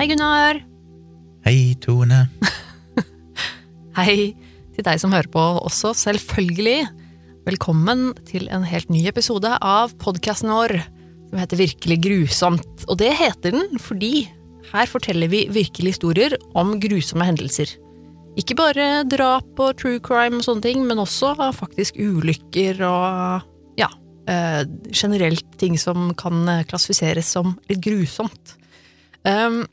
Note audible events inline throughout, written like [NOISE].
Hei, Gunnar. Hei, Tone. [LAUGHS] Hei til deg som hører på også, selvfølgelig. Velkommen til en helt ny episode av podkasten vår som heter Virkelig grusomt. Og det heter den fordi her forteller vi virkelige historier om grusomme hendelser. Ikke bare drap og true crime og sånne ting, men også faktisk ulykker og ja, eh, generelt ting som kan klassifiseres som litt grusomt. Um,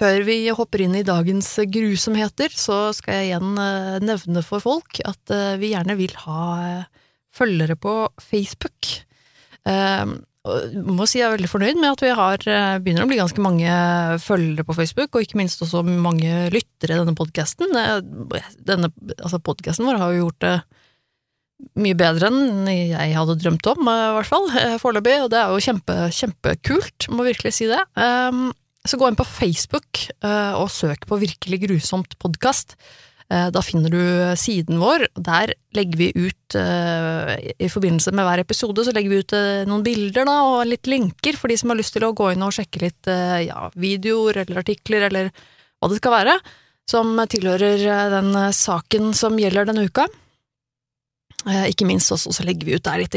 før vi hopper inn i dagens grusomheter, så skal jeg igjen eh, nevne for folk at eh, vi gjerne vil ha eh, følgere på Facebook. Jeg må si jeg er veldig fornøyd med at vi har, begynner å bli ganske mange følgere på Facebook, og ikke minst også mange lyttere i denne podkasten. Denne altså podkasten vår har jo gjort det mye bedre enn jeg hadde drømt om, i hvert fall, foreløpig, og det er jo kjempe, kjempekult, må virkelig si det. Um, så gå inn på Facebook uh, og søk på Virkelig grusomt podkast. Uh, da finner du siden vår. Der legger vi ut, uh, i forbindelse med hver episode, så legger vi ut noen bilder da, og litt linker for de som har lyst til å gå inn og sjekke litt ja, videoer eller artikler eller hva det skal være, som tilhører den saken som gjelder denne uka. Ikke minst også så legger vi ut der litt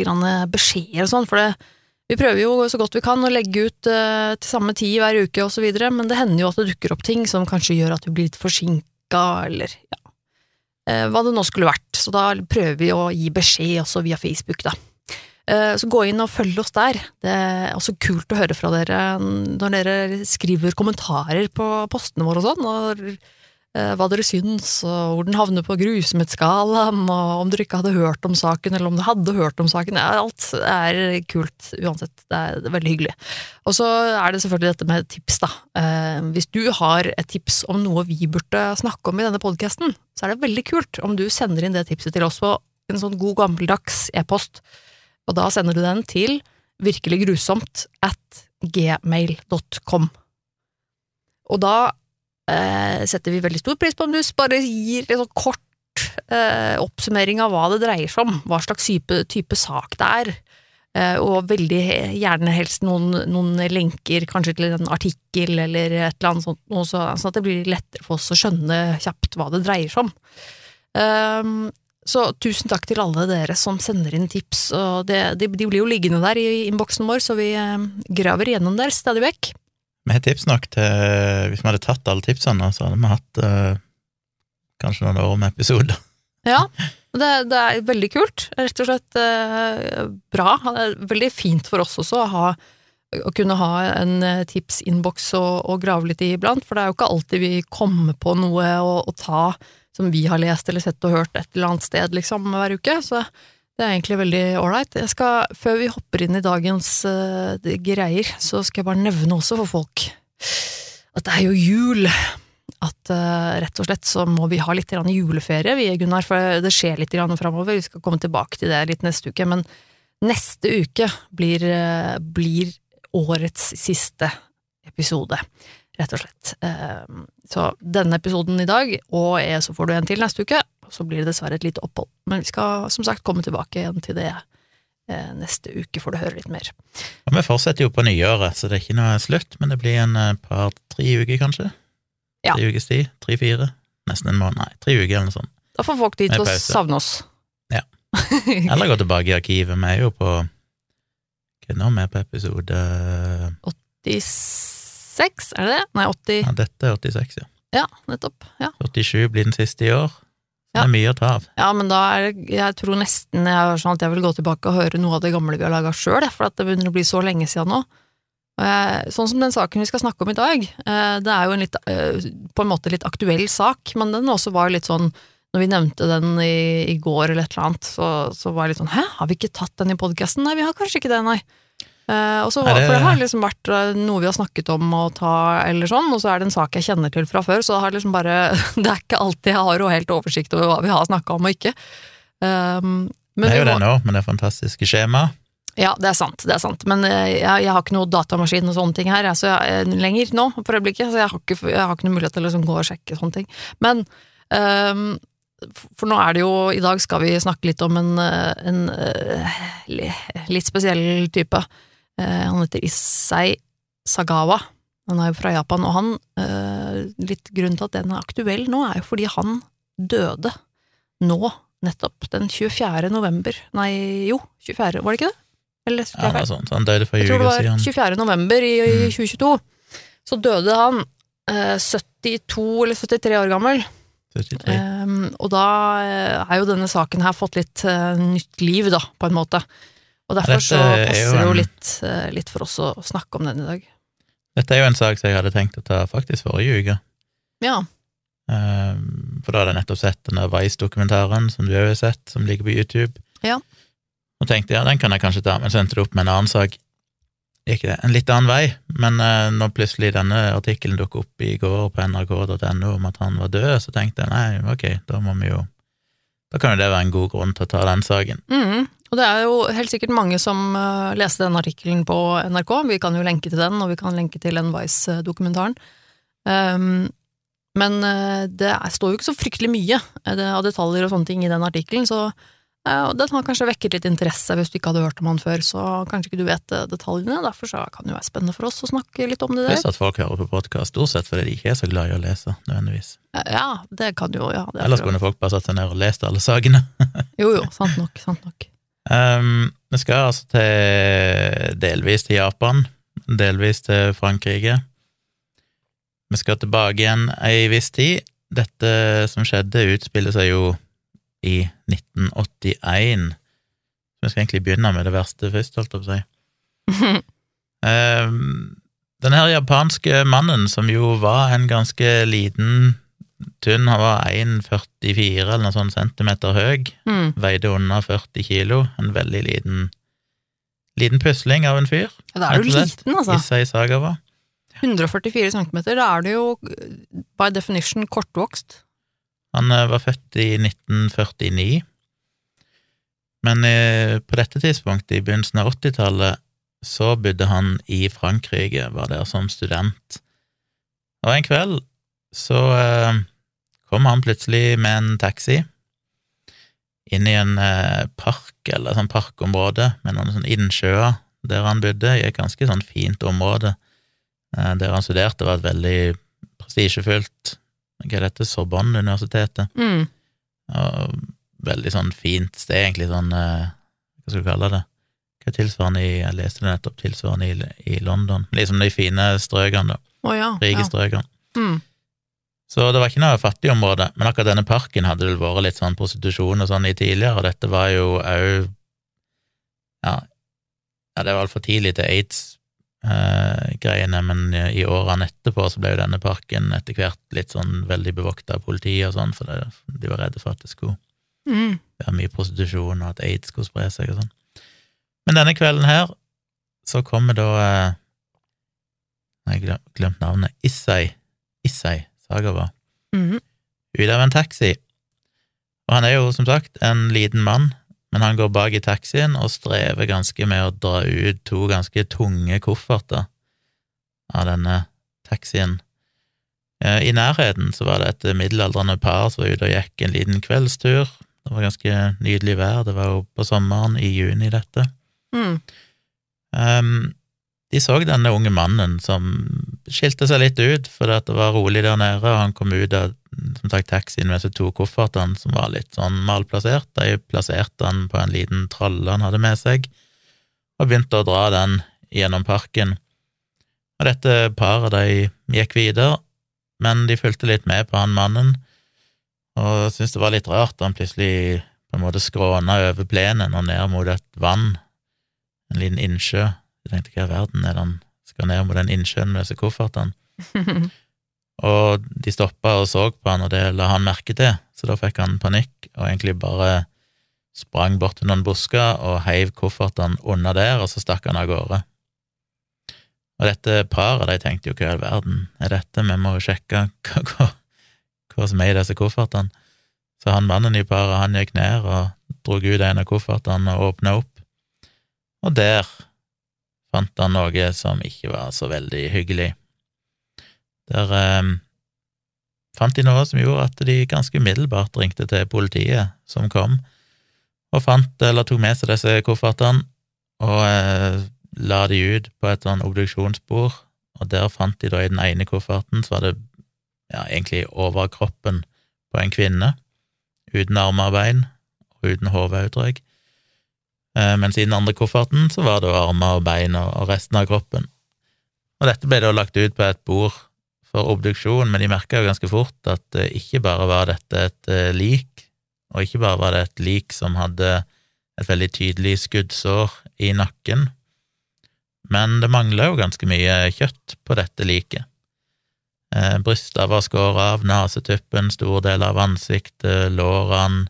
beskjeder og sånn, for det, vi prøver jo så godt vi kan å legge ut uh, til samme tid hver uke videre, men det hender jo at det dukker opp ting som kanskje gjør at vi blir litt forsinka, eller ja, uh, hva det nå skulle vært. Så da prøver vi å gi beskjed også via Facebook, da. Uh, så gå inn og følg oss der. Det er også kult å høre fra dere når dere skriver kommentarer på postene våre og sånn, og hva dere syns, og hvor den havner på grusomhetsskalaen, og om dere ikke hadde hørt om saken, eller om dere hadde hørt om saken. Ja, alt er kult uansett. Det er veldig hyggelig. Og så er det selvfølgelig dette med tips, da. Eh, hvis du har et tips om noe vi burde snakke om i denne podkasten, så er det veldig kult om du sender inn det tipset til oss på en sånn god gammeldags e-post, og da sender du den til virkeliggrusomt at gmail.com. Og da eh, setter vi veldig stor pris på om du bare gir en sånn kort eh, oppsummering av hva det dreier seg om, hva slags type, type sak det er. Eh, og veldig gjerne helst noen, noen, lenker, kanskje til en artikkel eller et eller annet sånt, så, sånn at det blir lettere for oss å skjønne kjapt hva det dreier seg om. Um, så tusen takk til alle dere som sender inn tips, og det, de, de, blir jo liggende der i innboksen vår, så vi eh, graver gjennom der stadig vekk. Vi har tips nok til Hvis vi hadde tatt alle tipsene, så hadde vi hatt uh, kanskje noen år med episoder. [LAUGHS] Ja, det, det, er veldig kult. Rett og slett uh, bra. Det er veldig fint for oss også å, ha, å kunne ha en uh, tipsinnboks og, og, grave litt i iblant, for det er jo ikke alltid vi kommer på noe å, å ta som vi har lest eller sett og hørt et eller annet sted, liksom, hver uke. Så det er egentlig veldig ålreit. Før vi hopper inn i dagens uh, greier, så skal jeg bare nevne også for folk at det er jo jul. At uh, rett og slett så må vi ha litt juleferie, vi Gunnar, for det skjer litt framover. Vi skal komme tilbake til det litt neste uke, men neste uke blir, uh, blir årets siste episode, rett og slett. Så denne episoden i dag, og så får du en til neste uke, så blir det dessverre et lite opphold. Men vi skal som sagt komme tilbake igjen til det eh, neste uke, får du høre litt mer. Og Vi fortsetter jo på nyåret, så det er ikke noe slutt, men det blir en eh, par-tre uker, kanskje? Ja. Tre ukes tid? Tre-fire? Nesten en måned? Nei, tre uker eller noe sånt. Da får folk tid til å savne oss. Ja. [LAUGHS] Eller gå tilbake i arkivet. Vi er jo på Hva er nå vi er på episode 86, er det det? Nei, 80 Ja, dette er 86, ja. Ja, nettopp. Ja. 87 blir den siste i år. Det er mye å ta av. Ja, men da er det Jeg tror nesten jeg, sånn at jeg vil gå tilbake og høre noe av det gamle vi har laga sjøl, for at det begynner å bli så lenge siden nå. Jeg, sånn som den saken vi skal snakke om i dag, eh, det er jo en litt, eh, på en måte litt aktuell sak, men den også var litt sånn når vi nevnte den i, i går eller et eller annet, så, så var jeg litt sånn hæ, har vi ikke tatt den i podkasten? Nei, vi har kanskje ikke det, nei. Uh, det... For det har liksom vært uh, noe vi har snakket om å ta, eller sånn, og så er det en sak jeg kjenner til fra før, så det, liksom bare, [LAUGHS] det er ikke alltid jeg har helt oversikt over hva vi har snakka om og ikke. Um, det er jo det nå, med det fantastiske skjemaet. Ja, det er sant, det er sant, men uh, jeg, jeg, har ikke noe datamaskin og sånne ting her jeg, så jeg, lenger nå, for øyeblikket, så jeg har ikke, jeg har ikke noe mulighet til å liksom gå og sjekke sånne ting. Men um, for nå er det jo I dag skal vi snakke litt om en, en, en litt spesiell type. Eh, han heter Issei Sagawa. Han er jo fra Japan, og han eh, Litt grunnen til at den er aktuell nå, er jo fordi han døde nå, nettopp, den 24. november Nei, jo, 24., var det ikke det? Eller, Ja, noe sånt. Han døde for jeg tror det var 24. november i, i Mm. 2022. Så døde han eh, 72 eller 73 år gammel. 73. Ehm, og da eh, er jo denne saken her fått litt eh, nytt liv, da, på en måte. Og derfor Dette så er passer det jo en- litt, eh, litt for oss å snakke om den i dag. Dette er jo en sak som jeg hadde tenkt å ta faktisk forrige uke. Ja. Ehm, For da hadde jeg nettopp sett den der Vice-dokumentaren som du òg har sett, som ligger på YouTube. Ja. Og tenkte ja, den kan jeg kanskje ta, men så endte det opp med en annen sak. Gikk det, en litt annen vei, men uh, når plutselig denne artikkelen dukket opp i går på nrk.no om at han var død, så tenkte jeg nei, ok, da må vi jo Da kan jo det være en god grunn til å ta den saken. Mhm. Og det er jo helt sikkert mange som eh, leste den artikkelen på NRK. Vi kan jo lenke til den, og vi kan lenke til den Vice-dokumentaren. Um, men eh, det er, står jo ikke så fryktelig mye eh, det, av detaljer og sånne ting i den artikkelen, så uh, den har kanskje vekket litt interesse hvis du ikke hadde hørt om han før, så kanskje ikke du vet detaljene. Derfor så kan det jo være spennende for oss å snakke litt om det der. Pluss at folk hører på podkast stort sett fordi de ikke er så glad i å lese, nødvendigvis. Ja, det kan jo, ja. Er Ellers kunne folk bare satt seg ned og lest alle sakene. [LAUGHS] Jo jo, sant nok, sant nok. Um, vi skal altså til delvis til Japan, delvis til Frankrike. Vi skal tilbake igjen ei viss tid. Dette som skjedde, utspiller seg jo i 1981. Vi skal egentlig begynne med det verste først, holdt jeg på å si. [LAUGHS] Um, den her japanske mannen, som jo var en ganske liten, tynn, han var 1,44 eller noe sånt centimeter høy, Mm. veide under 40 kilo, en veldig liten liten pusling av en fyr. Ja, Da er du liten, altså. Issa Isagava. 144 centimeter, da er du jo by definition kortvokst. Han eh, var født i 1949, men eh, på dette tidspunktet, i begynnelsen av 80-tallet, så bodde han i Frankrike, var der som student. Og en kveld så eh, kom han plutselig med en taxi inn i en eh, park, eller sånn parkområde, med noen sånn innsjøer der han bodde, i et ganske sånn fint område. Eh, der han studerte, var et veldig prestisjefullt Hva er dette? Sorbonne-universitetet. Mm. Og veldig sånn fint sted, egentlig sånn eh, Hva skal du kalle det? Hva er tilsvarende i Jeg leste det nettopp, tilsvarende i, i London. Liksom de fine strøkene, da. Oh, ja. Rike ja. strøkene. Mm. Så det var ikke noe fattig område, men akkurat denne parken hadde vel vært litt sånn prostitusjon og sånn i tidligere, og dette var jo òg ja, ja, det var altfor tidlig til aids-greiene, men i årene etterpå så ble jo denne parken etter hvert litt sånn veldig bevokta av politiet og sånn, for det, de var redde for at det skulle Mm. være mye prostitusjon, og at aids skulle spre seg og sånn. Men denne kvelden her så kommer da eh, jeg har glemt navnet. Issei. Issei Sagawa. -hmm. Ut av en taxi. Og han er jo som sagt en liten mann, men han går bak i taxien og strever ganske med å dra ut to ganske tunge kofferter av denne taxien. Eh, I nærheten så var det et middelaldrende par som var ute og gikk en liten kveldstur. Det var ganske nydelig vær, det var jo på sommeren, i juni, dette. Mm. Um, de så denne unge mannen som skilte seg litt ut, for det var rolig der nede, og han kom ut av som sagt, taxien med seg to koffertene som var litt sånn malplassert. De plasserte han på en liten tralle han hadde med seg, og begynte å dra den gjennom parken. Og dette paret de gikk videre, men de fulgte litt med på han mannen, og syntes det var litt rart da han plutselig på en måte skråna over plenen og ned mot et vann, en liten innsjø. Jeg tenkte hva i verden er det han skal ned mot den innsjøen med disse koffertene? [LAUGHS] Og de stoppa og så på han, og det la han merke til, så da fikk han panikk og egentlig bare sprang bort til noen busker og heiv koffertene unna der, og så stakk han av gårde. Og dette paret, de tenkte jo hva i all verden er dette, vi må jo sjekke [LAUGHS] hva, hva, hva som er i disse koffertene. Så han mannen i paret, han gikk ned og dro ut en av koffertene og åpna opp, og der fant han noe som ikke var så veldig hyggelig. Der eh, fant de noe som gjorde at de ganske umiddelbart ringte til politiet, som kom, og fant, eller tok med seg disse koffertene, og eh, la de ut på et sånn obduksjonsbord, og der fant de da i den ene kofferten, så var det ja, egentlig overkroppen på en kvinne, uten armer og bein, uten hode, tror jeg. Eh, mens i den andre kofferten så var det armer og bein og resten av kroppen. Og dette ble da lagt ut på et bord for obduksjon, men de merka jo ganske fort at ikke bare var dette et eh, lik, og ikke bare var det et lik som hadde et veldig tydelig skuddsår i nakken, men det mangla jo ganske mye kjøtt på dette liket. Eh, Brysta var skåret av, nesetuppen, stor del av ansiktet, lårene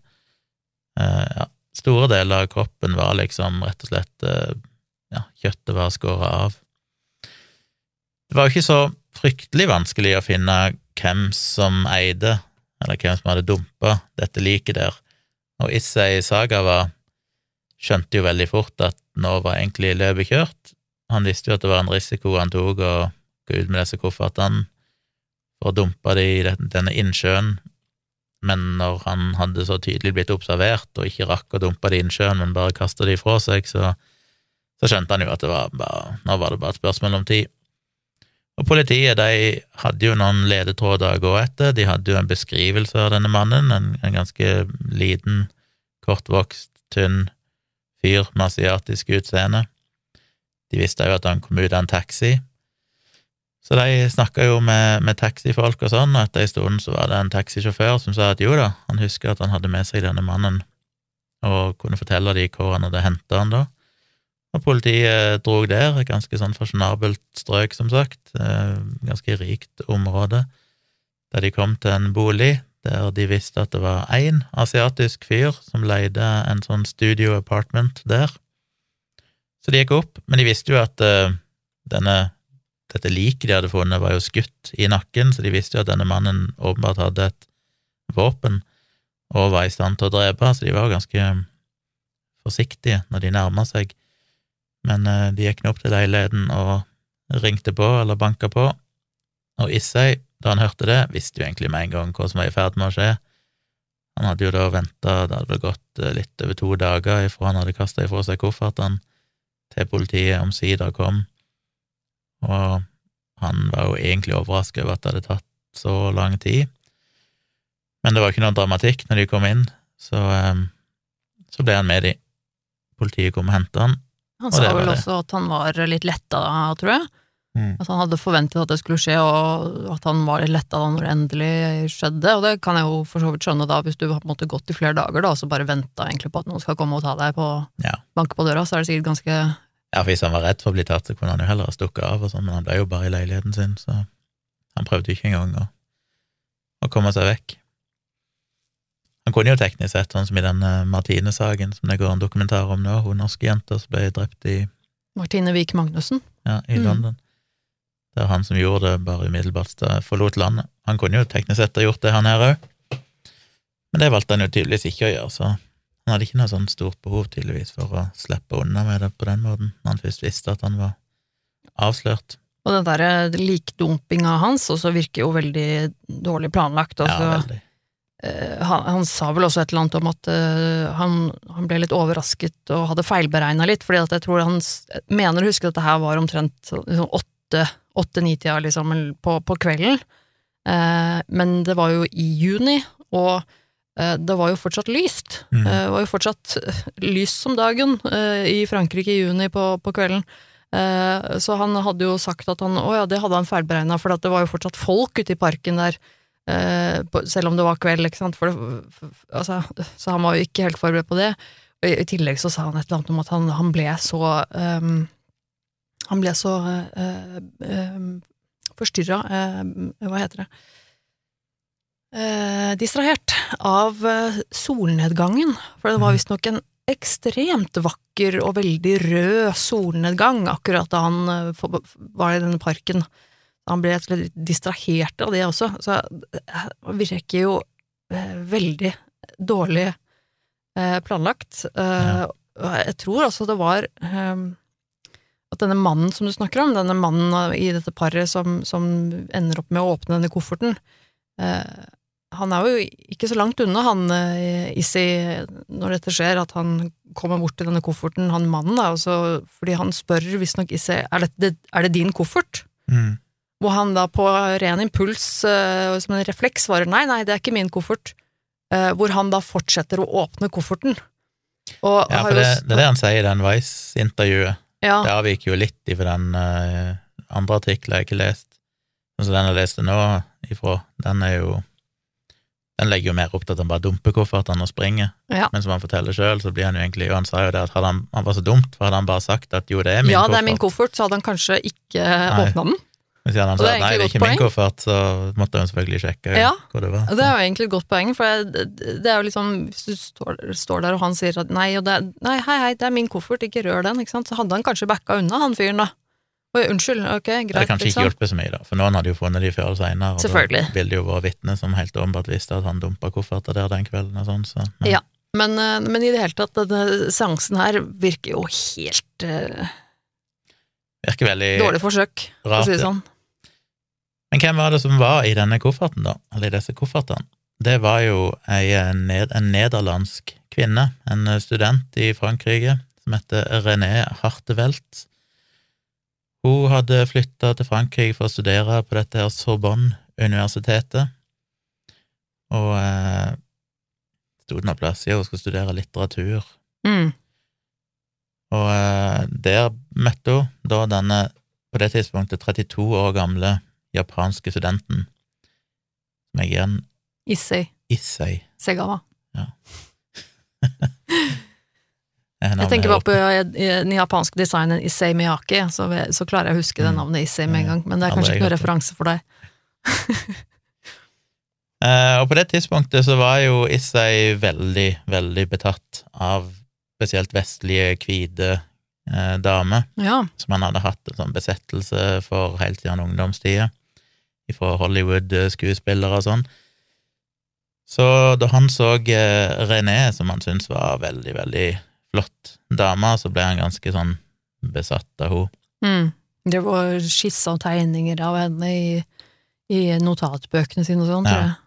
eh, ja, Store deler av kroppen var liksom rett og slett eh, Ja, kjøttet var skåret av. Det var jo ikke så fryktelig vanskelig å finne hvem som eide, eller hvem som hadde dumpa dette liket der, og Issei Sagawa skjønte jo veldig fort at nå var egentlig løpet kjørt. Han visste jo at det var en risiko han tok å gå ut med disse koffertene for å dumpe det i denne innsjøen, men når han hadde så tydelig blitt observert og ikke rakk å dumpe det i innsjøen, men bare kasta det ifra seg, så, så, skjønte han jo at det var bare, nå var det bare et spørsmål om tid. Og politiet de hadde jo noen ledetråder å gå etter, de hadde jo en beskrivelse av denne mannen, en, en ganske liten, kortvokst, tynn fyr med asiatisk utseende. De visste jo at han kom ut av en taxi, så de snakka jo med, med, taxifolk og sånn, og etter en stund så var det en taxisjåfør som sa at jo da, han husker at han hadde med seg denne mannen, og kunne fortelle dem hvor han hadde henta han da. Og politiet drog der, et ganske sånn fasjonabelt strøk, som sagt, eh, ganske rikt område, der de kom til en bolig der de visste at det var én asiatisk fyr som leide en sånn studio apartment der. Så de gikk opp, men de visste jo at uh, denne, dette liket de hadde funnet, var jo skutt i nakken, så de visste jo at denne mannen åpenbart hadde et våpen og var i stand til å drepe, så de var jo ganske forsiktige når de nærma seg men eh, de gikk nå opp til leiligheten og ringte på, eller banka på, og Issei, da han hørte det, visste jo egentlig med en gang hva som var i ferd med å skje. Han hadde jo da venta, det hadde vel gått eh, litt over to dager ifra han hadde kasta ifra seg koffertene, til politiet omsider kom, og han var jo egentlig overrasket over at det hadde tatt så lang tid. Men det var ikke noe dramatikk når de kom inn, så, um, så ble han med de. Politiet kom og henta han, han sa vel det. også at han var litt letta, tror jeg. Mm. At han hadde forventet at det skulle skje, og at han var litt letta da når det endelig skjedde. Og det kan jeg jo for så vidt skjønne, da, hvis du har på en måte gått i flere dager da, og så bare venta egentlig på at noen skal komme og ta deg på ja. banke på døra, så er det sikkert ganske Ja, for hvis han var redd for å bli tatt, så kunne han jo heller ha stukket av, og sånn, men han ble jo bare i leiligheten sin, så han prøvde ikke engang å, å komme seg vekk. Han kunne jo teknisk sett, sånn som i den Martine-saken som det går en dokumentar om nå, hun norske jenta som ble drept i Martine Vik Magnussen? Ja, i mm. London. Det er han som gjorde det, bare umiddelbart forlot landet. Han kunne jo teknisk sett ha gjort det, han her òg, men det valgte han jo tydeligvis ikke å gjøre, så han hadde ikke noe sånn stort behov, tydeligvis, for å slippe unna med det på den måten, når han først visste at han var avslørt. Og den derre likdumpinga hans også virker jo veldig dårlig planlagt. Altså, Ja, veldig. Eh, han, han, sa vel også et eller annet om at uh, han, han, ble litt overrasket og hadde feilberegna litt, fordi at jeg tror han mener å huske at det her var omtrent liksom åtte-ni-tida liksom, på, på, kvelden. Uh, men det var jo i juni, og det var jo fortsatt lyst. Mm. det var jo fortsatt lyst som dagen i Frankrike i juni på, på kvelden. så han hadde jo sagt at han Å ja, det hadde han feilberegna, for det var jo fortsatt folk ute i parken der Uh, selv om det var kveld, ikke sant, for det, altså, så han var jo ikke helt forberedt på det. I, tillegg så sa han et eller annet om at han, han ble så um, Han ble så uh, uh, forstyrra Hva heter det? Distrahert av solnedgangen, for det var mm. visstnok en ekstremt vakker og veldig rød solnedgang akkurat da han var i denne parken. Han ble litt distrahert av det også, så det virker jo eh, veldig dårlig eh, planlagt. Eh, ja. Jeg tror også det var at denne mannen som du snakker om, denne mannen i dette paret som, som ender opp med å åpne denne kofferten, han er jo ikke så langt unna, han Issi, når dette skjer, at han kommer bort til denne kofferten, han mannen, da, fordi han spør visstnok Issi er, er det din koffert. Mm. hvor han da på ren impuls, eh, som en refleks, svarer nei, nei, det er ikke min koffert. Eh, hvor han da fortsetter å åpne kofferten. Og Ja, for det, det er det han sier i den Vice-intervjuet. ja, Det avviker jo litt ifra den uh, andre artikkelen jeg ikke har lest. Altså den jeg leste nå ifra, den er jo Den legger jo mer opp til at han bare dumper koffertene og springer. Ja. Men som han forteller sjøl, så blir han jo egentlig Og han sa jo det at han, han var så dumt, for hadde han bare sagt at jo, det er min ja, koffert det er min koffert, så hadde han kanskje ikke åpna den. Hvis han sa nei, det er ikke ikke min koffert, så måtte han selvfølgelig sjekke Ja. hvor det var. Og Det er jo egentlig et godt poeng, for jeg, det er jo liksom Hvis du står, står der og han sier at nei, og det nei, hei, hei, det er min koffert, ikke rør den, ikke sant, så hadde han kanskje backa unna, han fyren, da. Oi, unnskyld, ok, greit, Det hadde kanskje ikke liksom. hjulpet så mye, da, for noen hadde jo funnet de før eller seinere, og da ville det jo vært vitne som helt åpenbart visste at han dumpa kofferter der den kvelden og sånn, så men, Ja. Men, eh, men i det hele tatt, denne seansen her virker jo helt uh, virker veldig dårlig forsøk, for å si det ja. sånn. Men hvem var det som var i denne kofferten, da? Eller i disse koffertene? Det var jo ei, eh, en nederlandsk kvinne, en student i Frankrike, som heter René Hartevelt. Hun hadde flytta til Frankrike for å studere på dette her Sorbonne-universitetet, og eh, sto det noe plass i hun skulle studere litteratur. Mm. Og eh, der møtte hun da denne, på det tidspunktet, 32 år gamle japanske studenten, som jeg igjen Issei Issei. Segawa. Jeg, [LAUGHS] Jeg tenker bare på eh, den japanske designeren Issei Miyake, så, så klarer jeg å huske det Mm. navnet Issei med en gang, men det er kanskje ikke noen referanse for deg. uh, [LAUGHS] og på det tidspunktet så var jo Issei veldig, veldig betatt av spesielt vestlige, hvite eh, damer, Ja. som han hadde hatt en sånn besettelse for helt siden ungdomstida, fra Hollywood-skuespillere og sånn. Så da han så eh, René, som han syntes var veldig, veldig flott dame, så ble han ganske sånn besatt av henne. Mm. Det var skisser og tegninger av henne i, i notatbøkene sine og sånn, tror Ja. jeg.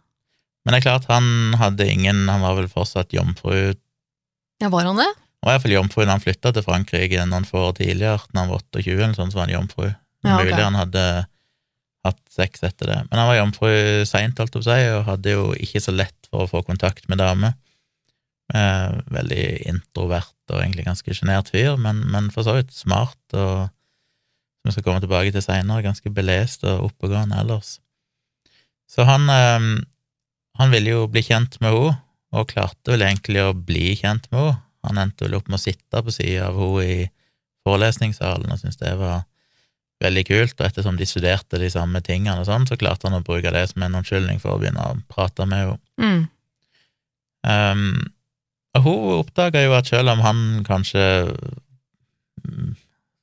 Men det er klart, han hadde ingen Han var vel fortsatt jomfru Ja, var han det? Han var iallfall jomfru da han flytta til Frankrike noen få år tidligere, da han var 28 eller sånn, så var han jomfru. Ja, okay. Mulig han hadde hatt sex etter det. Men han var jomfru seint, holdt jeg på å si, og hadde jo ikke så lett for å få kontakt med damer. Eh, veldig introvert og egentlig ganske sjenert fyr, men, men for så vidt smart og som vi skal komme tilbake til seinere, ganske belest og oppegående ellers. Så han, eh, han ville jo bli kjent med henne, og klarte vel egentlig å bli kjent med henne. Han endte vel opp med å sitte på sida av henne i forelesningssalen og syntes det var veldig kult, og ettersom de studerte de samme tingene og sånn, så klarte han å bruke det som en unnskyldning for å begynne å prate med henne. Mm. Um, hun oppdaga jo at selv om han kanskje mm,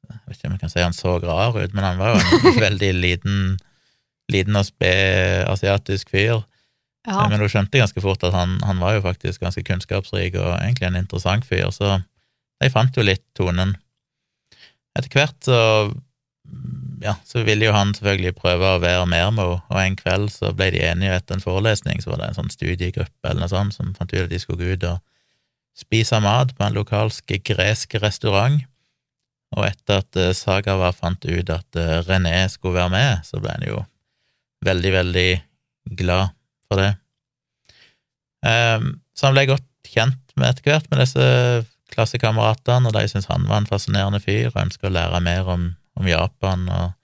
Jeg vet ikke om jeg kan si han så rar ut, men han var jo en [LAUGHS] veldig liten, liten og sped asiatisk fyr. Ja. Men hun skjønte ganske fort at han, han var jo faktisk ganske kunnskapsrik og egentlig en interessant fyr, så de fant jo litt tonen. Etter hvert så ja, så ville jo han selvfølgelig prøve å være mer med henne, og en kveld så ble de enige etter en forelesning, så var det en sånn studiegruppe eller noe sånt som fant ut at de skulle gå ut og spise mat på en lokalsk gresk restaurant, og etter at eh, Sagawa fant ut at eh, René skulle være med, så ble han jo veldig, veldig glad for det. Ehm, så han ble godt kjent med etter hvert med disse klassekameratene, og de syntes han var en fascinerende fyr og ønska å lære mer om, om Japan og,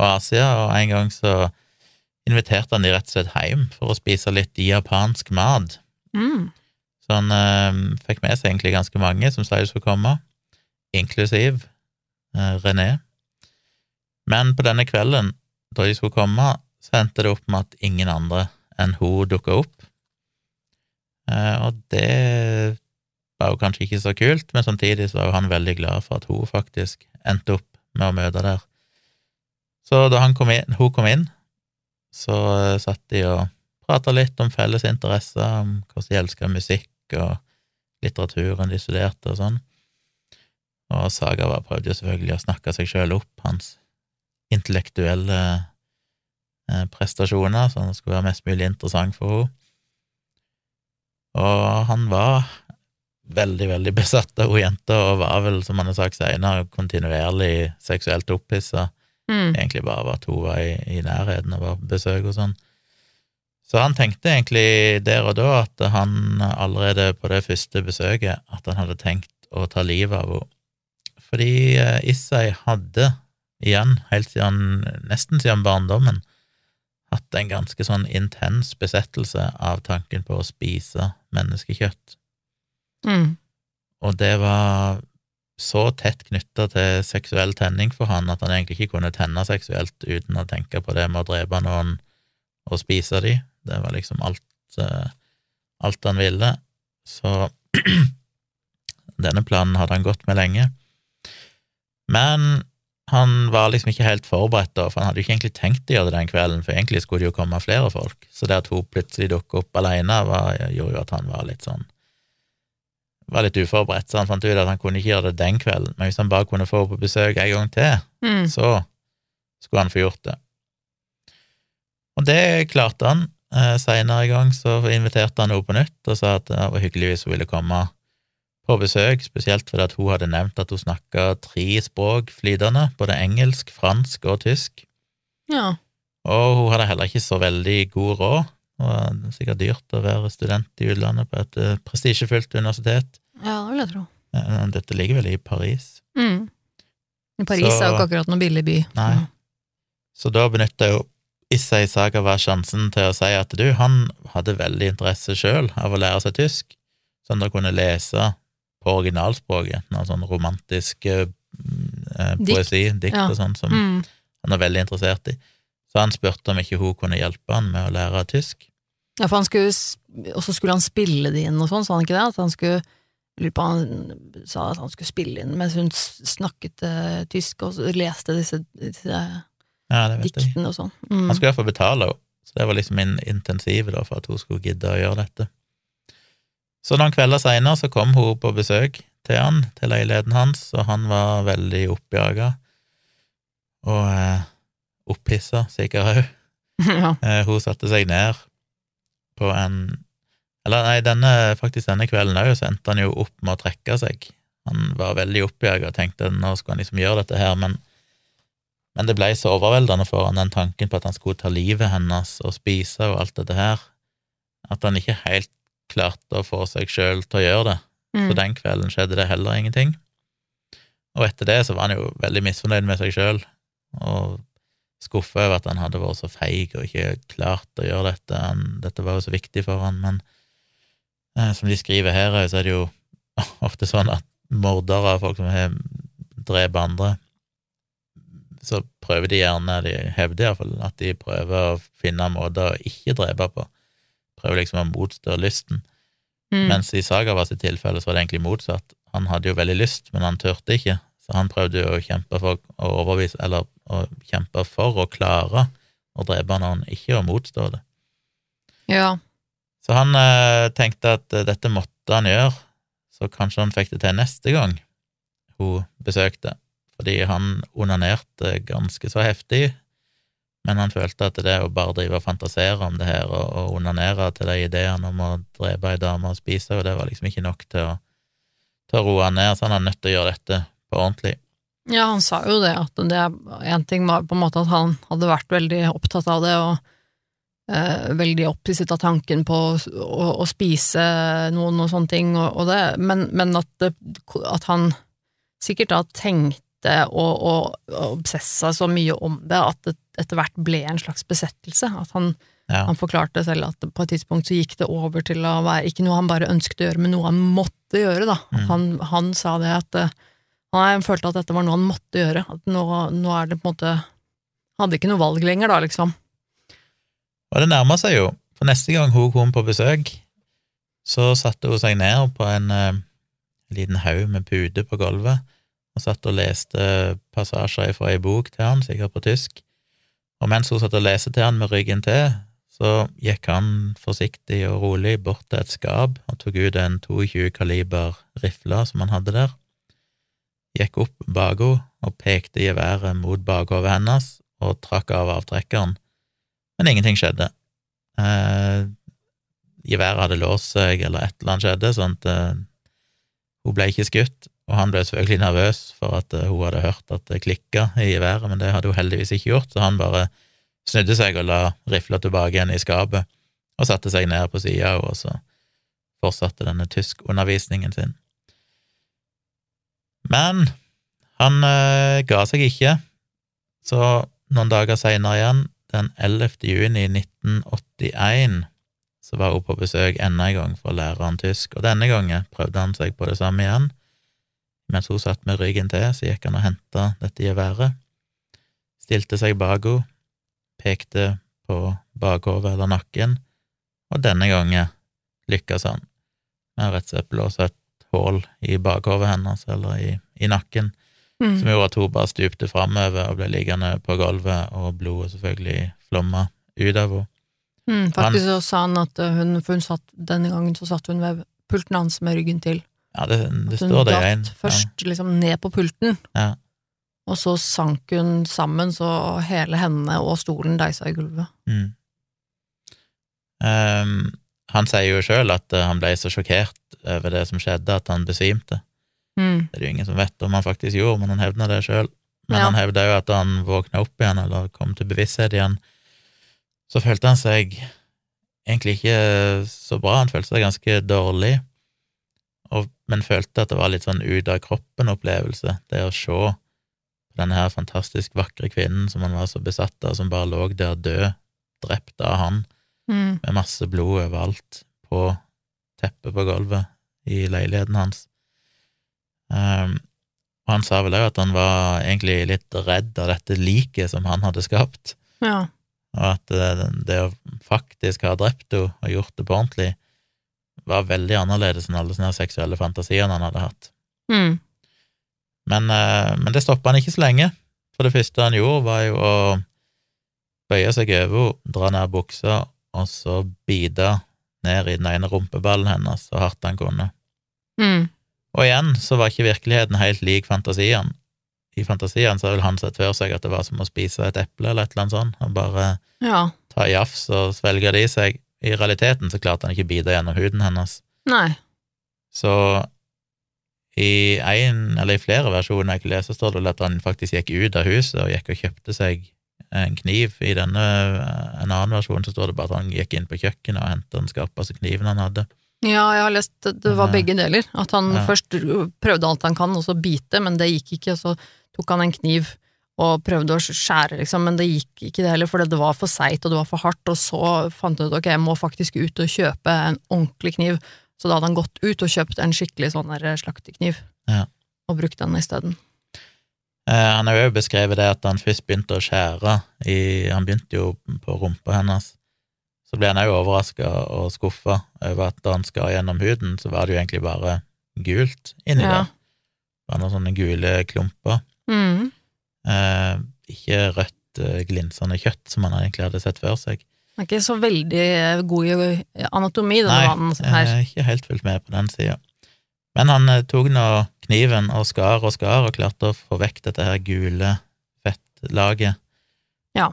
og Asia, og en gang så inviterte han de rett og slett hjem for å spise litt japansk mat. Mm. Så han eh, fikk med seg egentlig ganske mange som sa de skulle komme, inklusiv eh, René. Men på denne kvelden, da de skulle komme, så endte det opp med at ingen andre enn hun dukka opp. Eh, og det var jo kanskje ikke så kult, men samtidig så var han veldig glad for at hun faktisk endte opp med å møte der. Så da kom inn, hun kom inn, så satt de og prata litt om felles interesser, om hvordan de elska musikk og litteraturen de studerte og sånn. Og Saga var prøvde jo selvfølgelig å snakke seg sjøl opp, hans intellektuelle eh, prestasjoner, så han skulle være mest mulig interessant for henne. Og han var veldig, veldig besatt av hun jenta, og var vel, som han har sagt senere, kontinuerlig seksuelt opphissa Mm. egentlig bare var at hun var i, i nærheten og var på besøk og sånn. Så han tenkte egentlig der og da at han allerede på det første besøket at han hadde tenkt å ta livet av henne. Fordi eh, Issei hadde, igjen, helt siden, nesten siden barndommen, hatt en ganske sånn intens besettelse av tanken på å spise menneskekjøtt. Mm. Og det var så tett knytta til seksuell tenning for han at han egentlig ikke kunne tenne seksuelt uten å tenke på det med å drepe noen og spise de. Det var liksom alt, eh, alt han ville. Så [CLEARS THROAT] denne planen hadde han gått med lenge. Men han var liksom ikke helt forberedt, da, for han hadde jo ikke egentlig tenkt å gjøre det den kvelden, for egentlig skulle det jo komme flere folk. Så det at hun plutselig dukket opp alene, var, gjorde jo at han var litt sånn var litt uforberedt, så han fant ut at han kunne ikke gjøre det den kvelden, men hvis han bare kunne få henne på besøk en gang til, Mm. så skulle han få gjort det. Og det klarte han. Eh, Seinere i gang så inviterte han henne på nytt og sa at det var hyggelig hvis hun ville komme på besøk, spesielt fordi at hun hadde nevnt at hun snakka tre språk flytende, både engelsk, fransk og tysk. Ja. Og hun hadde heller ikke så veldig god råd. Det var sikkert dyrt å være student i utlandet på et prestisjefylt prestisjefullt universitet. ja, det vil jeg tro. Eh, Dette ligger vel i Paris. Mm. Paris Så- er jo ikke akkurat noen billig by. Nei. Så da benytta jo Issei var sjansen til å si at du, han hadde veldig interesse sjøl av å lære seg tysk, sånn at han kunne lese på originalspråket, noe sånn romantisk eh, poesi, Dikt. dikt Ja. og sånn, som Mm. han er veldig interessert i. Så han spurte om ikke hun kunne hjelpe han med å lære tysk. Ja, for han skulle, og så skulle han spille det inn og sånn, sa han ikke det? At han skulle, lurer på han sa at han skulle spille inn mens hun snakket uh, tysk og leste disse, disse Ja, diktene og sånn. Mm. Han skulle i hvert fall betale henne, så det var liksom min intensiv da, for at hun skulle gidde å gjøre dette. Så noen kvelder seinere så kom hun på besøk til han, til leiligheten hans, og han var veldig oppjaga og eh, opphissa, sikkert òg. [LAUGHS] ja. Eh, hun satte seg ned på en Eller nei, denne, faktisk denne kvelden òg, så endte han jo opp med å trekke seg. Han var veldig oppjaga og tenkte nå skulle han liksom gjøre dette her, men, men det ble så overveldende for han den tanken på at han skulle ta livet hennes og spise og alt dette her, at han ikke helt klarte å få seg sjøl til å gjøre det. Mm. Så den kvelden skjedde det heller ingenting. Og etter det så var han jo veldig misfornøyd med seg sjøl, og skuffa over at han hadde vært så feig og ikke klart å gjøre dette. Han, dette var jo så viktig for han, men eh, som de skriver her, så er det jo [LAUGHS] ofte sånn at mordere, folk som har drept andre, så prøver de gjerne, de hevder iallfall, at de prøver å finne måter å ikke drepe på. Prøver liksom å motstå lysten. Mm. Mens i Sagava sitt tilfelle så var det egentlig motsatt. Han hadde jo veldig lyst, men han turte ikke, så han prøvde jo å kjempe for å overbevise, eller å kjempe for å klare å drepe noen, ikke å motstå det. ja. Så han eh, tenkte at eh, dette måtte han gjøre, så kanskje han fikk det til neste gang hun besøkte, fordi han onanerte ganske så heftig, men han følte at det å bare drive og fantasere om det her og, og onanere til de ideene om å drepe ei dame og spise henne, det var liksom ikke nok til å, til å roe han ned, så han er nødt til å gjøre dette på ordentlig. Ja, han sa jo det, at det en ting var på en måte at han hadde vært veldig opptatt av det, og eh, veldig opphisset av tanken på å, å, å spise noen og sånne ting, og, og det, men, men at, det, at han sikkert da tenkte og, og, og obsessa så mye om det, at det etter hvert ble en slags besettelse. At han, Ja. han forklarte selv at på et tidspunkt så gikk det over til å være ikke noe han bare ønsket å gjøre, men noe han måtte gjøre, da. Mm. han, han sa det at eh, han følte at dette var noe han måtte gjøre. At nå, nå er det på en måte Hadde ikke noe valg lenger, da, liksom. Og det nærmer seg jo, for neste gang hun kom på besøk, så satte hun seg ned på en eh, liten haug med puter på gulvet, og satt og leste passasjer fra ei bok til han, sikkert på tysk. Og mens hun satt og leste til han med ryggen til, så gikk han forsiktig og rolig bort til et skap og tok ut en 22 kaliber rifle som han hadde der, gikk opp bak henne og pekte geværet mot bakhodet hennes og trakk av avtrekkeren, men ingenting skjedde. Eh, hadde låst seg, eller et eller annet skjedde, sånn at eh, hun ble ikke skutt, og han ble selvfølgelig nervøs for at eh, hun hadde hørt at det klikka i været, men det hadde hun heldigvis ikke gjort, så han bare snudde seg og la rifla tilbake igjen i skapet, og satte seg ned på sida, og så fortsatte denne tyskundervisningen sin. Men han øh, ga seg ikke, så noen dager seinere igjen, den 11. juni 1981, så var hun på besøk enda en gang for å lære han tysk, og denne gangen prøvde han seg på det samme igjen. Mens hun satt med ryggen til, så gikk han og henta dette geværet, stilte seg bak henne, pekte på bakhodet eller nakken, og denne gangen lykkes han med rett og slett blåse et hull i bakhodet hennes, eller i, i nakken, Mm. som gjorde at hun bare stupte framover og ble liggende på gulvet, og blodet selvfølgelig flomma ut av henne. Mm, faktisk så sa han at uh, hun, for hun satt, denne gangen så satt hun ved pulten hans med ryggen til. Ja, det, det At hun står det i datt en. først liksom ned på pulten, Ja. og så sank hun sammen, så hele hendene og stolen deisa i gulvet. Mm. Um, han sier jo sjøl at eh, han ble så sjokkert over det som skjedde, at han besvimte. Mm. Det er det jo ingen som vet om han faktisk gjorde, men han hevner det sjøl. Men Ja. han hevda jo at da han våkna opp igjen, eller kom til bevissthet igjen, så følte han seg egentlig ikke så bra, han følte seg ganske dårlig, og, men følte at det var litt sånn ut av kroppen-opplevelse, det å se på denne her fantastisk vakre kvinnen som han var så besatt av, som bare lå der død, drept av han, Mm. med masse blod overalt på teppet på gulvet i leiligheten hans. Um, og han sa vel òg at han var egentlig litt redd av dette liket som han hadde skapt, Ja. og at det, det å faktisk ha drept henne og gjort det på ordentlig, var veldig annerledes enn alle sånne seksuelle fantasiene han hadde hatt. Mm. Men, eh, men det stoppa han ikke så lenge, for det første han gjorde, var jo å bøye seg over henne, dra ned buksa, og så bite ned i den ene rumpeballen hennes så hardt han kunne. Mm. Og igjen så var ikke virkeligheten helt lik fantasien. I fantasien så har han sett for seg at det var som å spise et eple eller et eller annet sånt, og bare Ja. ta jafs og svelge det i seg. I realiteten så klarte han ikke å bite gjennom huden hennes. Nei. Så i en, eller i flere versjoner jeg ikke leser, står det at han faktisk gikk ut av huset og gikk og kjøpte seg en kniv. I denne, en annen versjon så står det bare at han gikk inn på kjøkkenet og hentet den skarpeste kniven han hadde. Ja, jeg har lest det, var eh, begge deler. At han ja. først prøvde alt han kan, og så bite, men det gikk ikke, og så tok han en kniv og prøvde å skjære, liksom, men det gikk ikke det heller, for det var for seigt og det var for hardt, og så fant han ut ok, jeg må faktisk ut og kjøpe en ordentlig kniv, så da hadde han gått ut og kjøpt en skikkelig sånn der slaktekniv, Ja. og brukt den isteden. Eh, han har jo beskrevet det at han først begynte å skjære i Han begynte jo på rumpa hennes. Så ble han òg overraska og skuffa over at da han skar gjennom huden, så var det jo egentlig bare gult inni Ja. der. Det var noen sånne gule klumper. Mm. Eh, ikke rødt, eh, glinsende kjøtt, som han egentlig hadde sett før seg. Han er ikke så veldig god i anatomi, denne Nei, mannen her. har ikke helt fulgt med på den sida. Men han eh, tok nå kniven og skar og skar, og klarte å få vekk dette her gule fettlaget. Ja.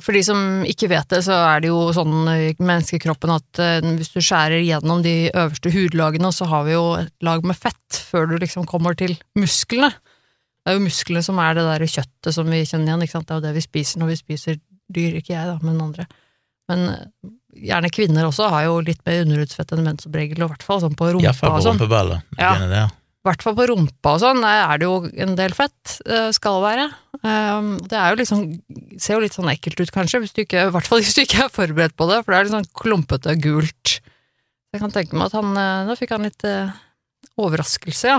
For de som ikke vet det, så er det jo sånn i menneskekroppen at eh, hvis du skjærer gjennom de øverste hudlagene, så har vi jo et lag med fett før du liksom kommer til musklene. Det er jo musklene som er det der kjøttet som vi kjenner igjen, ikke sant? det er jo det vi spiser når vi spiser dyr, ikke jeg da, men andre. Men eh, gjerne kvinner også har jo litt mer underhudsfett enn menn som regel, og i hvert fall sånn på rumpa på og på sånn. Ja. begynner der. I hvert fall på rumpa og sånn, er det jo en del fett, eh, skal være. Um, Det er jo liksom, ser jo litt sånn ekkelt ut kanskje, ikke, i hvert fall hvis du ikke er forberedt på det, for det er litt sånn klumpete gult. Jeg kan tenke meg at han, eh, da fikk han litt eh, overraskelse, ja.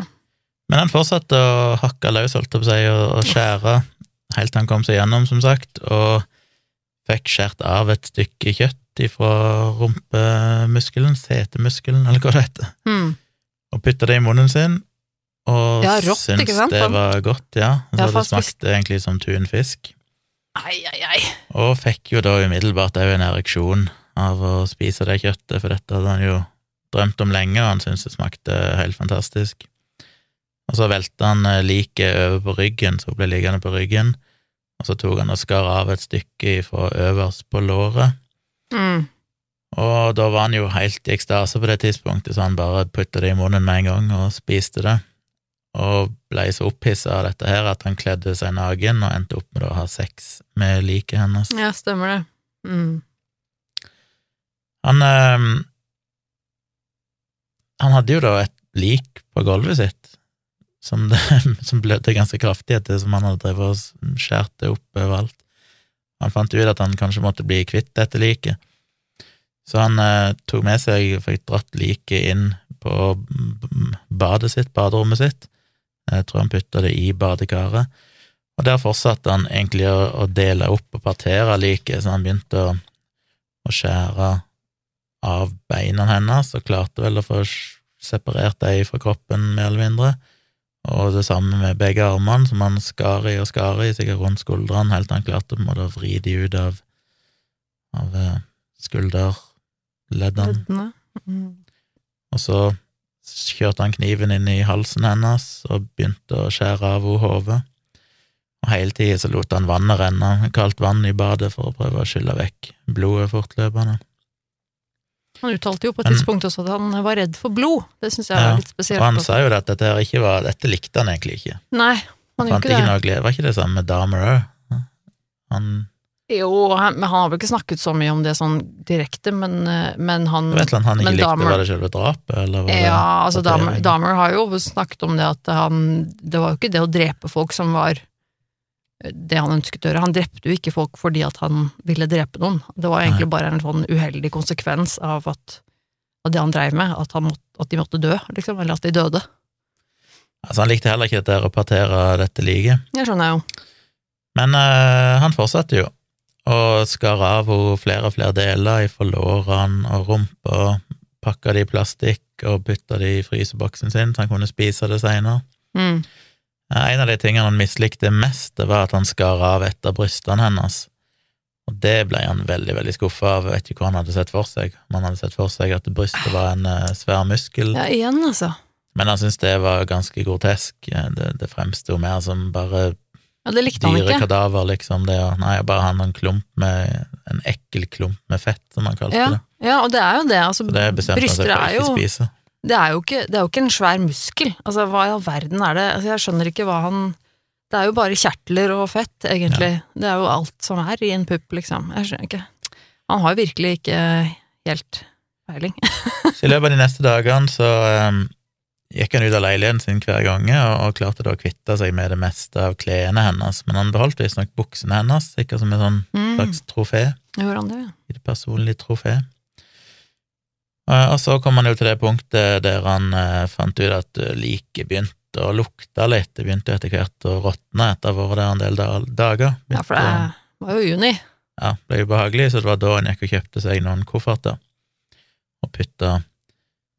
Men han fortsatte å hakke løs, holdt jeg på å si, og, og skjære helt til han kom seg gjennom, som sagt, og fikk skjært av et stykke kjøtt ifra rumpemuskelen, setemuskelen, eller hva det heter, mm. og putta det i munnen sin, og Ja, rått, syntes sant? det var godt, ja. Så Ja, det smakte egentlig som tunfisk. Ai, ai, ai. Og fikk jo da umiddelbart òg en ereksjon av å spise det kjøttet, for dette hadde han jo drømt om lenge, og han syntes det smakte helt fantastisk. Og så velte han eh, liket over på ryggen, så hun ble liggende på ryggen, og så tok han og skar av et stykke fra øverst på låret, Mm. og da var han jo helt i ekstase på det tidspunktet, så han bare putta det i munnen med en gang og spiste det. og ble så opphissa av dette her at han kledde seg naken og endte opp med å ha sex med liket hennes. Ja, stemmer det. Mm. Han øh, Han hadde jo da et lik på gulvet sitt som, det, [LAUGHS] som blødde ganske kraftig etter som han hadde drevet og skåret det opp overalt. Han fant ut at han kanskje måtte bli kvitt dette liket, så han eh, tok med seg og fikk dratt liket inn på badet sitt, baderommet sitt. Jeg tror han putta det i badekaret. Og der fortsatte han egentlig å, å dele opp og partere liket, så han begynte å, å skjære av beina hennes, og klarte vel å få separert dem fra kroppen, mer eller mindre. Og det samme med begge armene, som han skar i og skar i, sikkert rundt skuldrene, helt til han klarte på en måte å vri de ut av, av eh, skulderleddene. Mm. Og så kjørte han kniven inn i halsen hennes og begynte å skjære av henne hodet. Og hele tida så lot han vannet renne, kaldt vann i badet, for å prøve å skylle vekk blodet fortløpende. Han uttalte jo på et tidspunkt også at han var redd for blod. Det syns jeg Ja, var litt spesielt. Og han sa jo at dette ikke var Dette likte han egentlig ikke. Nei, han gjorde ikke ikke det. noe glede. Var ikke det samme med Dahmer òg? Han Jo, han, men han har vel ikke snakket så mye om det sånn direkte, men, eh, men han Vet du han ikke likte. Dahmer- Var det selve drapet, eller var det Ja, altså Dahmer? Dahmer har jo snakket om det at han Det var jo ikke det å drepe folk som var det han ønsket å gjøre. Han drepte jo ikke folk fordi at han ville drepe noen. Det var egentlig bare en sånn uheldig konsekvens av, at, av det han dreiv med, at, han måtte, at de måtte dø, liksom, eller at de døde. Altså, han likte heller ikke dette å partere dette liket. Det skjønner jeg jo. Men øh, han fortsatte jo, og skar av henne flere og flere deler i lårene og rumpa, pakka det i plastikk og putta det i fryseboksen sin så han kunne spise det seinere. Mm. En av de tingene han mislikte mest, det var at han skar av et av brystene hennes. Og det ble han veldig veldig skuffa av. Jeg vet ikke hva han hadde sett for seg. Om han hadde sett for seg at brystet var en eh, svær muskel. Ja, igjen, altså. Men han syntes det var ganske grotesk. Det, det fremsto mer som bare Ja, det likte han ikke. kadaver, liksom. Det, og, nei, bare han en klump med En ekkel klump med fett, som han kalte Ja, det. ja, og det er jo det. Altså, det bryster er jo spise. Det er, ikke, det er jo ikke en svær muskel. Altså, hva i all verden er det? Altså, jeg skjønner ikke hva han Det er jo bare kjertler og fett, egentlig. Det er jo alt som er i en pupp, liksom. Jeg skjønner ikke. Han har jo virkelig ikke helt peiling. [LAUGHS] Så i løpet av de neste dagene så um, gikk han ut av leiligheten sin hver gang og, og klarte da å kvitte seg med det meste av klærne hennes, men han beholdt visstnok buksene hennes, sikkert som et sånn Mm. slags trofé. Gjorde han det? ja? Et personlig trofé. Eh, Og så kom han jo til det punktet der han eh, fant ut at eh, liket begynte å lukte litt. Det begynte etter hvert å råtne etter å ha vært der en del da- dager. Ja, for det var jo juni. ja, ble ubehagelig, så det var da han gikk og kjøpte seg noen kofferter og putta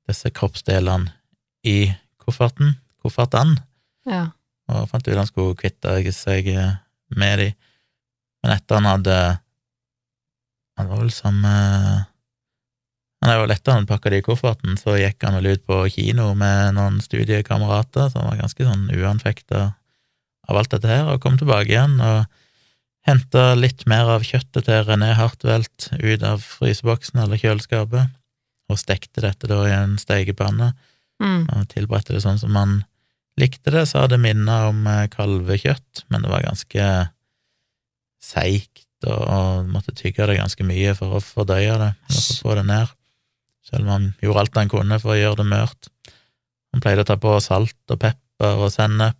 disse kroppsdelene i kofferten, koffertene, Ja. og fant ut han skulle kvitte seg med de. Men etter han hadde Han var vel samme Han det var lettere han pakke det i kofferten, så gikk han vel ut på kino med noen studiekamerater, som var ganske sånn uanfekta av alt dette her, og kom tilbake igjen og henta litt mer av kjøttet til René Hartwelt ut av fryseboksen eller kjøleskapet, og stekte dette da i en stekepanne, Mm. og tilberedte det sånn som han likte det, så hadde det minnet om eh, kalvekjøtt, men det var ganske seigt, og, og måtte tygge det ganske mye for å fordøye det, for å få det ned, selv om han gjorde alt han kunne for å gjøre det mørt. Han pleide å ta på salt og pepper og sennep,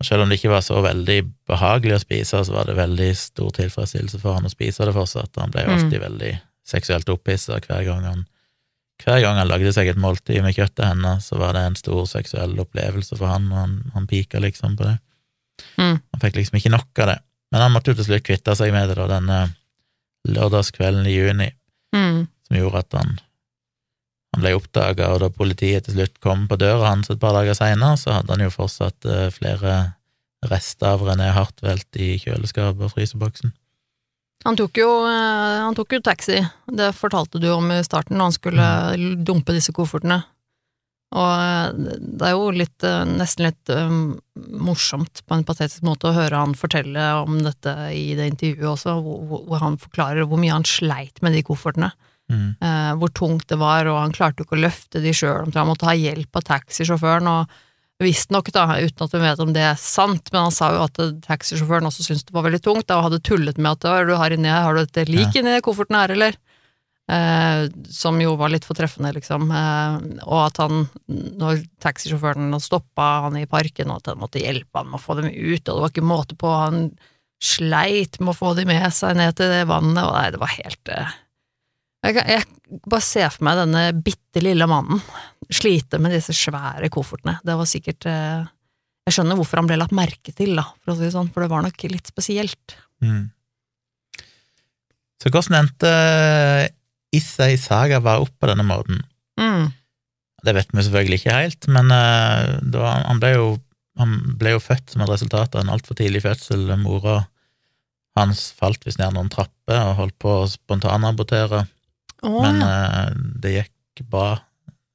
og selv om det ikke var så veldig behagelig å spise, så var det veldig stor tilfredsstillelse for han å spise det fortsatt, han ble jo Mm. alltid veldig seksuelt opphissa hver gang han hver gang han lagde seg et måltid med kjøttet hennes, så var det en stor seksuell opplevelse for han, og han, han pika liksom på det. Mm. Han fikk liksom ikke nok av det. Men han måtte jo til slutt kvitte seg med det da, denne lørdagskvelden i juni, Mm. som gjorde at han, han ble oppdaga, og da politiet til slutt kom på døra hans et par dager seinere, så hadde han jo fortsatt eh, flere rester av René Hartvelt i kjøleskapet og fryseboksen. Han tok, jo, eh, han tok jo taxi, det fortalte du om i starten, når han skulle Mm. dumpe disse koffertene. Og eh, det er jo litt, nesten litt morsomt på en patetisk måte å høre han fortelle om dette i det intervjuet også, hvor, hvor- hvor han forklarer hvor mye han sleit med de koffertene. Mm. eh, hvor tungt det var, og han klarte jo ikke å løfte de sjøl, han måtte ha hjelp av taxisjåføren, og Visstnok, uten at vi vet om det er sant, men han sa jo at taxisjåføren også syntes det var veldig tungt, da, og hadde tullet med at «Hva er det du har inne, har du et lik inni kofferten her, eller? Eh, som jo var litt for treffende, liksom. Eh, og at han, når taxisjåføren stoppa han i parken, og at han måtte hjelpe han med å få dem ut, og det var ikke måte på, han sleit med å få dem med seg ned til det vannet, og nei, det var helt eh, jeg, kan- jeg bare ser for meg denne bitte lille mannen slite med disse svære koffertene. Det var sikkert eh, Jeg skjønner hvorfor han ble lagt merke til, da, for å si det sånn, for det var nok litt spesielt. Mm. Så hvordan endte Issei Saga var opp på denne måten? Mm. Det vet vi selvfølgelig ikke helt, men eh, da, han, ble jo, han ble jo født som et resultat av en altfor tidlig fødsel. Mora hans falt visst ned noen trapper og holdt på å spontanabortere, Å, men ja. uh, det gikk bra.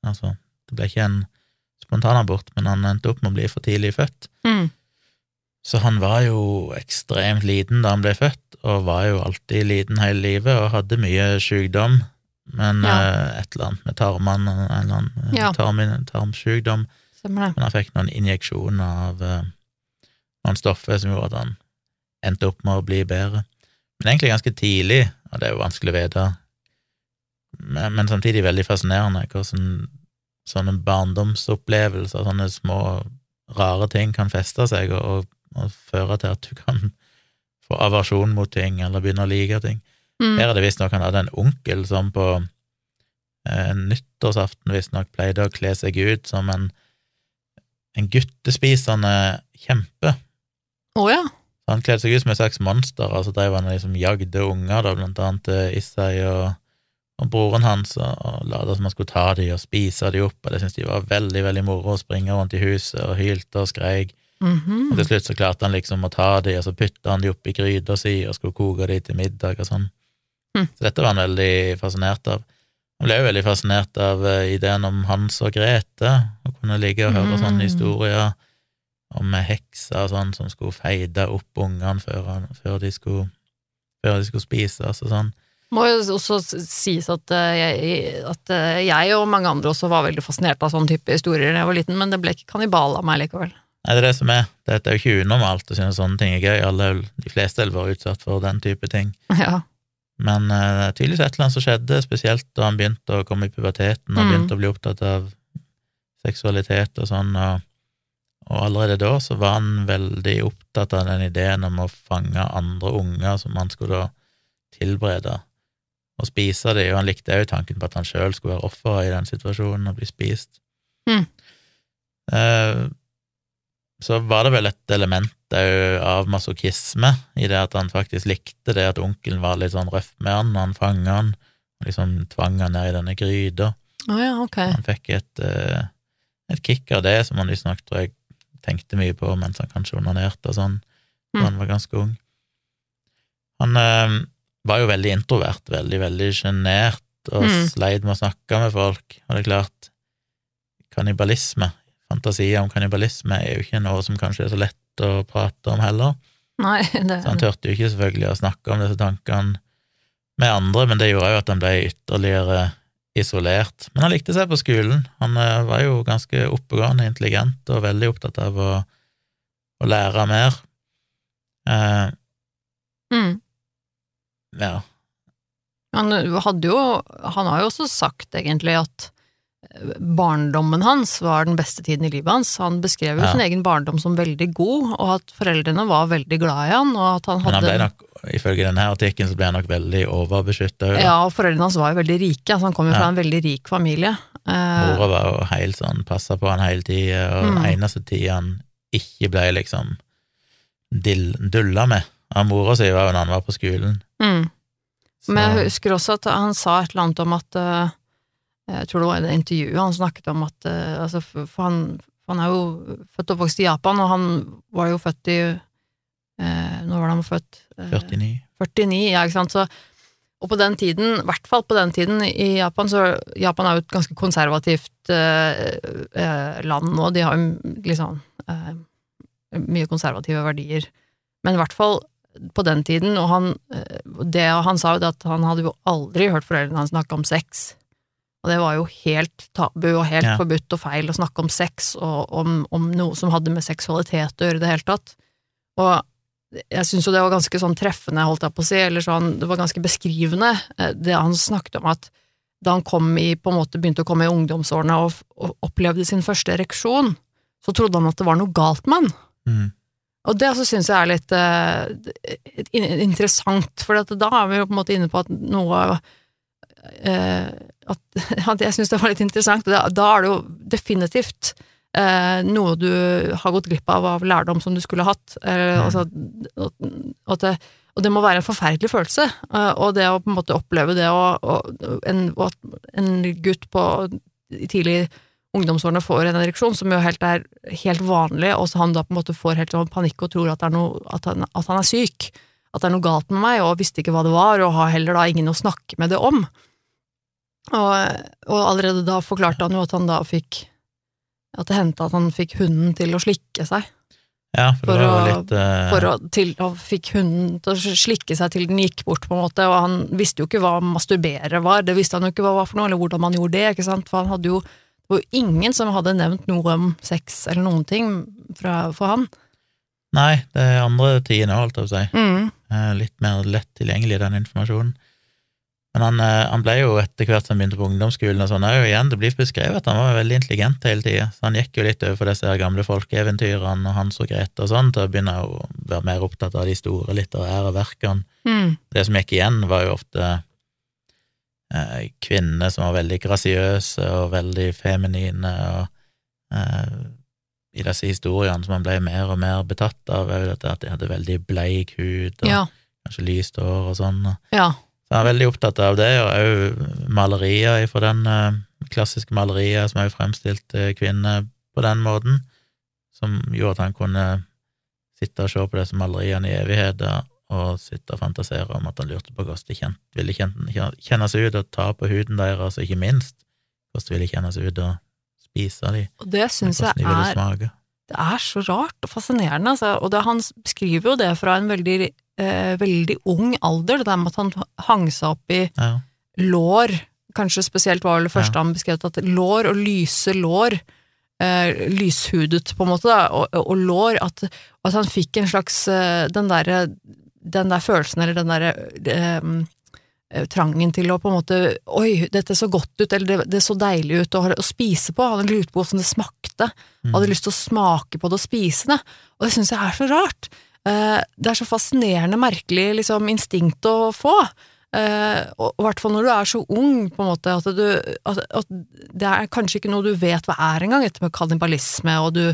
Altså, det ble ikke en spontanabort, men han endte opp med å bli for tidlig født. Mm. Så han var jo ekstremt liten da han ble født, og var jo alltid liten hele livet og hadde mye sykdom. Men Ja. uh, et eller annet med tarmene, en eller annen eh, Ja. tarm, tarmsykdom. Men han fikk noen injeksjoner av uh, noen stoffer som gjorde at han endte opp med å bli bedre. Men egentlig ganske tidlig, og det er jo vanskelig å vite, men, men samtidig veldig fascinerende hvordan sånne barndomsopplevelser, sånne små rare ting kan feste seg og, og, og føre til at du kan få aversjon mot ting eller begynne å like ting. Mm. Her er det visstnok han hadde en onkel som på eh, nyttårsaften visstnok pleide å kle seg ut som en, en guttespisende kjempe. Å ja. Han kledde seg ut som et slags monster, og så drev han liksom jagde unger, da, blant annet eh, Issei og, og broren hans, og, lata som han skulle ta de og spise de opp, og det syntes de var veldig, veldig moro å springe rundt i huset og hylte og skreik. Mhm. Og til slutt så klarte han liksom å ta de, og så putta han de oppi gryta si og skulle koke de til middag og sånn. Mm. Så dette var han veldig fascinert av. Han ble jo veldig fascinert av eh, ideen om Hans og Grete, å kunne ligge og høre Mm. sånne historier om hekser og sånn som skulle feide opp ungene før, før, de skulle, før de skulle spises og sånn. Må jo også sies at, eh, jeg, at eh, jeg og mange andre også var veldig fascinert av sånn type historier da jeg var liten, men det ble ikke kannibal av meg likevel. Nei, det er det som er. Dette er jo ikke unormalt å synes sånne ting er gøy. Alle, de fleste har vært utsatt for den type ting. [LAUGHS] Ja. Men uh, tydeligvis et eller annet som skjedde, spesielt da han begynte å komme i puberteten og Mm. begynte å bli opptatt av seksualitet og sånn, og, og allerede da så var han veldig opptatt av den ideen om å fange andre unger som han skulle da tilberede og spise dem, og han likte òg tanken på at han sjøl skulle være offeret i den situasjonen og bli spist. Mm. Eh, så var det vel et element òg av masochisme i det at han faktisk likte det at onkelen var litt sånn røff med han og han fanga han, og liksom tvang han ned i denne gryta. Å ja, ok. Han fikk et, eh, et kick av det, som han visstnok tror jeg tenkte mye på mens han kanskje onanerte og sånn, da Mm. han var ganske ung. Han eh, var jo veldig introvert, veldig, veldig sjenert, og Mm. sleit med å snakke med folk, og det er klart, kannibalisme, fantasier om kannibalisme, er jo ikke noe som kanskje er så lett å prate om heller. Nei, [LAUGHS] det Så han turte jo ikke selvfølgelig å snakke om disse tankene med andre, men det gjorde jo at han ble ytterligere isolert. Men han likte seg på skolen. Han eh, var jo ganske oppegående, intelligent og veldig opptatt av å, å lære mer. Eh, mm. Ja. Han hadde jo Han har jo også sagt egentlig at eh, barndommen hans var den beste tiden i livet hans. Han beskrev jo Ja. sin egen barndom som veldig god, og at foreldrene var veldig glad i han, og at han Men han ble nok, ifølge denne artikkelen, så ble han nok veldig overbeskytta. Ja, og foreldrene hans var jo veldig rike, altså han kom jo Ja. fra en veldig rik familie. Eh, Mora var jo helt sånn, passa på han hele tida, og Mm. eneste tida han ikke ble liksom dill, dulla med av mora si, var jo når han var på skolen. Mm. Men jeg husker også at han sa et eller annet om at eh, Jeg tror det var i det intervjuet han snakket om at eh, altså, For han, han er jo født og oppvokst i Japan, og han var jo født i eh, Når var det han var født? Eh, 49. 49, ja, ikke sant. Så, og på den tiden, i hvert fall på den tiden i Japan, så Japan er jo et ganske konservativt eh, land nå. De har jo liksom eh, mye konservative verdier. Men i hvert fall på den tiden, og han, eh, det, han sa jo det at han hadde jo aldri hørt foreldrene hans snakke om sex. Og det var jo helt tabu og helt Ja. forbudt og feil å snakke om sex og om, om noe som hadde med seksualitet å gjøre i det hele tatt. Og jeg syns jo det var ganske sånn treffende, holdt jeg på å si, eller sånn, det var ganske beskrivende, eh, det han snakket om at da han kom i, på en måte begynte å komme i ungdomsårene og, og opplevde sin første ereksjon, så trodde han at det var noe galt med han. Mm. Og det også syns jeg er litt uh, interessant, for at da er vi jo på en måte inne på at noe uh, at, [LAUGHS] at jeg syns det var litt interessant. Da, da er det jo definitivt uh, noe du har gått glipp av av lærdom som du skulle hatt. Eh, Mm. altså, og, at det, og det må være en forferdelig følelse. og det å på en måte oppleve det og, og en, og at en gutt på tidlig ungdomsårene får en ereksjon, som jo helt er helt vanlig, og så han da på en måte får helt sånn panikk og tror at, det noe, at, han, at han er syk, at det er noe galt med meg, og visste ikke hva det var, og har heller da ingen å snakke med det om. Og, og allerede da forklarte han jo at han da fikk At det hendte at han fikk hunden til å slikke seg. Ja, for, For det var å- litt uh... For å, til, og fikk hunden til å slikke seg til den gikk bort, på en måte, og han visste jo ikke hva masturbere var, det visste han jo ikke hva var for noe, eller hvordan man gjorde det, ikke sant, for han hadde jo det var jo ingen som hadde nevnt noe om sex eller noen ting fra, for han. Nei, det er andre tider nå, holdt jeg på å si. Mm. Eh, Litt mer lett tilgjengelig, den informasjonen. Men han, eh, han ble jo etter hvert som han begynte på ungdomsskolen og sånn, òg, igjen, det blir beskrevet at han var veldig intelligent hele tida, så han gikk jo litt over disse gamle folkeeventyrene og Hans og Grete og sånn, til å begynne å være mer opptatt av de store litterære verkene. Mm. Det som gikk igjen, var jo ofte eh, kvinner som var veldig grasiøse og veldig feminine, og eh, i disse historiene som han ble mer og mer betatt av, er jo at de hadde veldig bleik hud og Ja. kanskje lyst hår og sånn. Ja. så han er veldig opptatt av det, og òg malerier fra den eh, klassiske malerier som òg fremstilte kvinner på den måten, som gjorde at han kunne sitte og se på disse maleriene i evigheter og sitte og fantasere om at han lurte på hvordan de kjent, ville kjenne, kjenne seg ut og ta på huden deres, og ikke minst hvordan det ville kjennes ut å spise dem, Og det syns jeg hvordan de ville er smake. det er så rart og fascinerende, altså. og det, han skriver jo det fra en veldig, eh, veldig ung alder, det der med at han hang seg opp i Ja. lår, kanskje spesielt var vel det første Ja. han beskrev, at lår og lyse lår, eh, lyshudet på en måte, da, og, og lår, at, at han fikk en slags, eh, den derre, den der følelsen, eller den derre eh, trangen til å på en måte, oi, dette så godt ut, eller det, det så deilig ut å, å spise på, Hadde lurt på hvordan det smakte, Mm. hadde lyst til å smake på det og spise det, og det syns jeg er så rart. Eh, det er så fascinerende merkelig liksom, instinkt å få. Uh, og i hvert fall når du er så ung, på en måte, at, du, at, at det er kanskje ikke noe du vet hva er engang, dette med kannibalisme, og du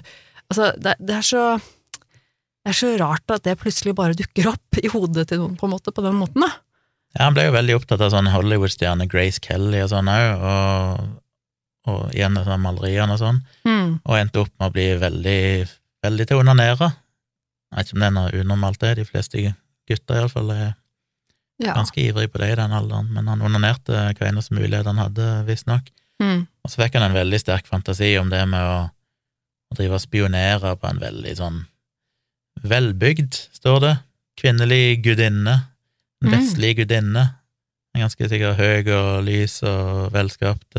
Altså, det, det er så det er så rart at det plutselig bare dukker opp i hodet til noen, på en måte, på den måten, da. Ja, han ble jo veldig opptatt av sånn Hollywood-stjerne Grace Kelly og sånn òg, og, og igjen sånn maleriene og sånn, Mm. og endte opp med å bli veldig, veldig til å onanere. Jeg vet ikke om det er noe unormalt, det. De fleste gutter iallfall er Ja. ganske ivrige på det i den alderen, men han onanerte hver eneste mulighet han hadde, visstnok. Mm. Og så fikk han en veldig sterk fantasi om det med å, å drive og spionere på en veldig sånn velbygd, står det, kvinnelig gudinne, en Mm. vestlig gudinne, en ganske sikkert høy og lys og velskapt,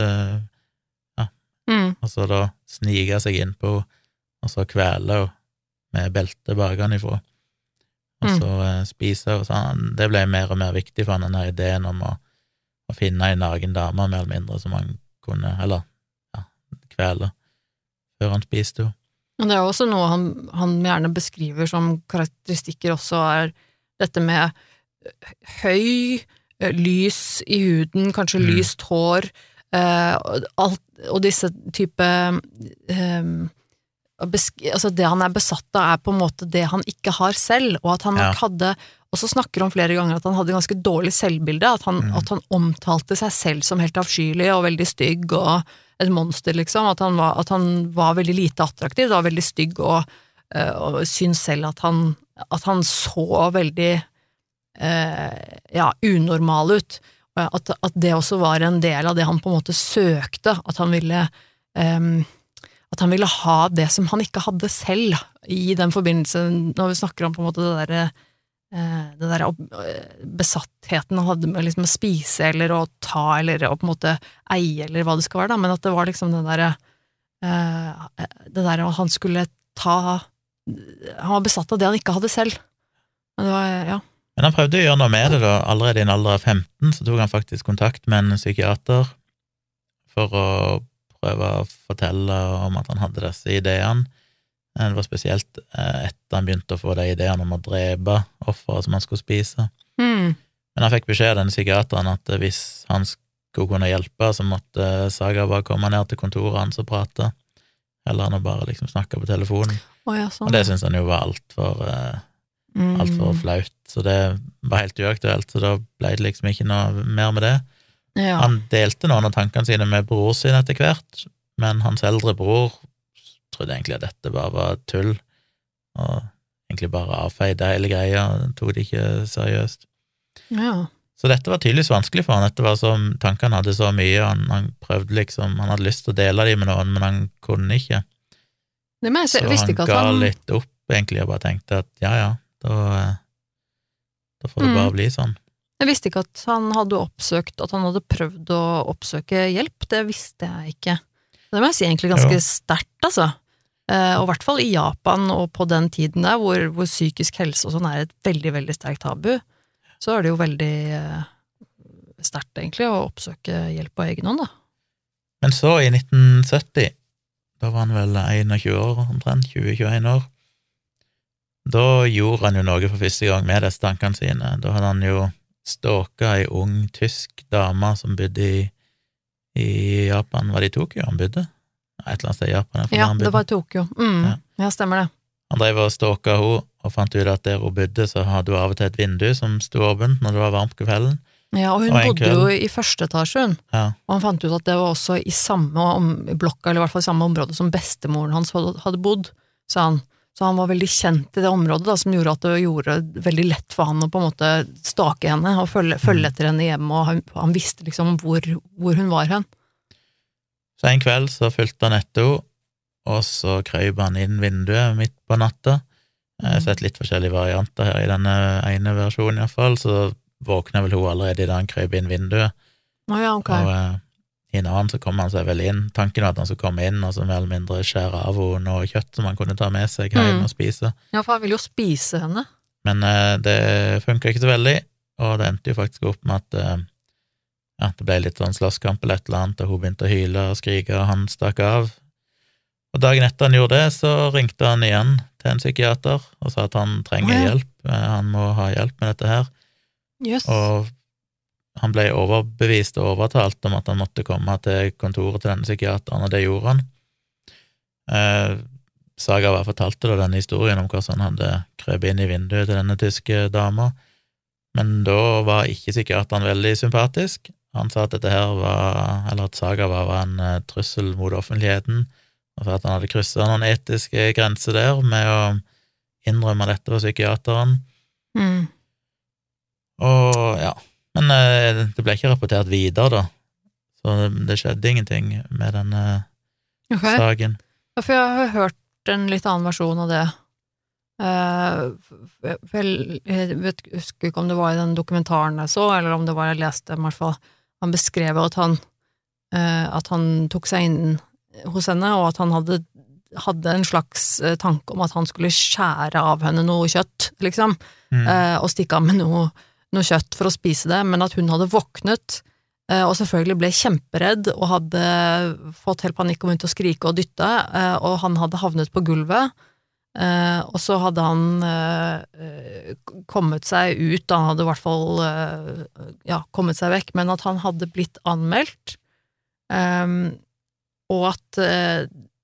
Ja. Mm. og så da snike seg innpå henne, og så kvele henne med belte bakenfra, og Mm. så mm. spise henne. Sånn. det ble mer og mer viktig for han, denne ideen om å, å finne ei naken dame, mer eller mindre, som han kunne, eller ja, kvele, før han spiste henne. Og det er også noe han, han gjerne beskriver som karakteristikker også, er dette med høy, eh, lys i huden, kanskje Mm. lyst hår, eh, alt, og disse type eh, altså Det han er besatt av, er på en måte det han ikke har selv, og at han Ja. nok hadde og så snakker han flere ganger at han hadde ganske dårlig selvbilde, at han, Mm. at han omtalte seg selv som helt avskyelig og veldig stygg og et monster, liksom. At han var, at han var veldig lite attraktiv, da, veldig stygg, og, eh, og syntes selv at han, at han så veldig eh, ja, unormal ut. At, at det også var en del av det han på en måte søkte, at han ville em, at han ville ha det som han ikke hadde selv, i den forbindelse, når vi snakker om på en måte det derre eh, det der eh, besattheten han hadde med liksom å spise eller å ta eller å på en måte eie eller hva det skal være, da, men at det var liksom den derre eh, Det der at han skulle ta Han var besatt av det han ikke hadde selv. Men det var, ja. Men han prøvde å gjøre noe med det, da. Allerede i en alder av 15 så tok han faktisk kontakt med en psykiater for å prøve å fortelle om at han hadde disse ideene. Eh, Det var spesielt eh, etter han begynte å få de ideene om å drepe offeret som han skulle spise. Mm. Men han fikk beskjed av denne psykiateren at eh, hvis han skulle kunne hjelpe, så måtte Saga bare komme ned til kontoret hans og prate, heller enn å bare liksom snakke på telefonen. Oh, ja, sånn. Og det syntes han jo var altfor uh, alt for flaut, så det var helt uaktuelt, så da ble det liksom ikke noe mer med det. Ja. Han delte noen av tankene sine med bror sin etter hvert, men hans eldre bror trodde egentlig at dette bare var tull, og egentlig bare avfeide hele greia, tok det ikke seriøst. ja. Så dette var tydeligvis vanskelig for han, dette var som, tankene hadde så mye, han, han prøvde liksom, han hadde lyst til å dele dem med noen, men han kunne ikke. Jeg. Så visste han ikke ga at han litt opp, egentlig, og bare tenkte at ja, ja, da, eh, da får det Mm. bare bli sånn. Jeg visste ikke at han hadde oppsøkt At han hadde prøvd å oppsøke hjelp. Det visste jeg ikke. Det må jeg si egentlig ganske sterkt, altså. Eh, og i hvert fall i Japan og på den tiden der, hvor, hvor psykisk helse og sånn er et veldig, veldig sterkt tabu, så er det jo veldig eh, sterkt, egentlig, å oppsøke hjelp på egen hånd, da. Men så, i 1970, da var han vel 21 år omtrent, 20-21 år, da gjorde han jo noe for første gang med disse tankene sine. Da hadde han jo stalka ei ung tysk dame som bodde i, i Japan. Var det i Tokyo han bodde? Et eller annet sted i Japan. Ja, det var i Tokyo. Mm. Ja. Ja. stemmer det. Han drev og stalka henne, og fant ut at der hun bodde, så hadde hun av og til et vindu som sto åpent når det var varmt på kvelden. Ja, og hun Og bodde jo i første etasje, hun. Ja, Og han fant ut at det var også i samme blokka, eller i hvert fall i samme område som bestemoren hans hadde, bodd, sa han. Så han var veldig kjent i det området, da, som gjorde at det gjorde veldig lett for han å på en måte stake henne og følge, følge etter henne hjemme, og han, han visste liksom hvor, hvor hun var hen. Så en kveld så fulgte han etter henne, og så krøyp han inn vinduet midt på natta. Jeg har sett litt forskjellige varianter her i denne ene versjonen iallfall, så våkna vel hun allerede idet han krøyp inn vinduet, Oh, ja, okay. og eh, i en annen så kom han seg vel inn. Tanken var at han skulle komme inn og så mer eller mindre skjære av henne noe kjøtt som han kunne ta med seg hjem Mm. og spise. Ja, for han ville jo spise henne. Men eh, det funka ikke så veldig, og det endte jo faktisk opp med at eh, ja, det ble litt sånn slåsskamp eller et eller annet, og hun begynte å hyle og skrike, og han stakk av. Og dagen etter han gjorde det, så ringte han igjen til en psykiater og sa at han trenger hjelp, eh, han må ha hjelp med dette her, Yes. og han ble overbevist og overtalt om at han måtte komme til kontoret til denne psykiateren, og det gjorde han. Eh, Saga var fortalte da denne historien om hvordan han hadde krøpet inn i vinduet til denne tyske dama, men da var ikke psykiateren veldig sympatisk. Han sa at dette her var, eller at Saga var, var en eh, trussel mot offentligheten, og for at han hadde kryssa noen etiske grenser der med å innrømme dette for psykiateren. Mm. Og ja, men eh, det ble ikke rapportert videre, da. Så det, det skjedde ingenting med denne okay. saken. Ja, for jeg har hørt en litt annen versjon av det. Eh, vel, jeg vet, husker ikke om det var i den dokumentaren jeg så, eller om det var jeg leste, i hvert fall. Han beskrev at han, eh, at han tok seg inn hos henne, og at han hadde, hadde en slags eh, tanke om at han skulle skjære av henne noe kjøtt, liksom, Mm. eh, og stikke av med noe, noe kjøtt for å spise det, men at hun hadde våknet, og selvfølgelig ble kjemperedd og hadde fått helt panikk og begynt å skrike og dytte, og han hadde havnet på gulvet. Eh, og så hadde han eh, kommet seg ut, han hadde i hvert fall uh, ja, kommet seg vekk, men at han hadde blitt anmeldt, um, og at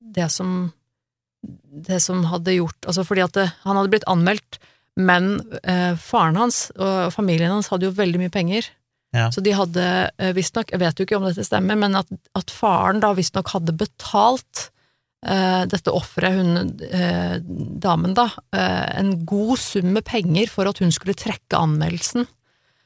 det som det som hadde gjort Altså fordi at det, han hadde blitt anmeldt, men faren hans og familien hans hadde jo veldig mye penger. Ja. Så de hadde visstnok, jeg vet jo ikke om dette stemmer, men at, at faren da visstnok hadde betalt eh, dette offeret, hun eh, damen da, eh, en god sum med penger for at hun skulle trekke anmeldelsen.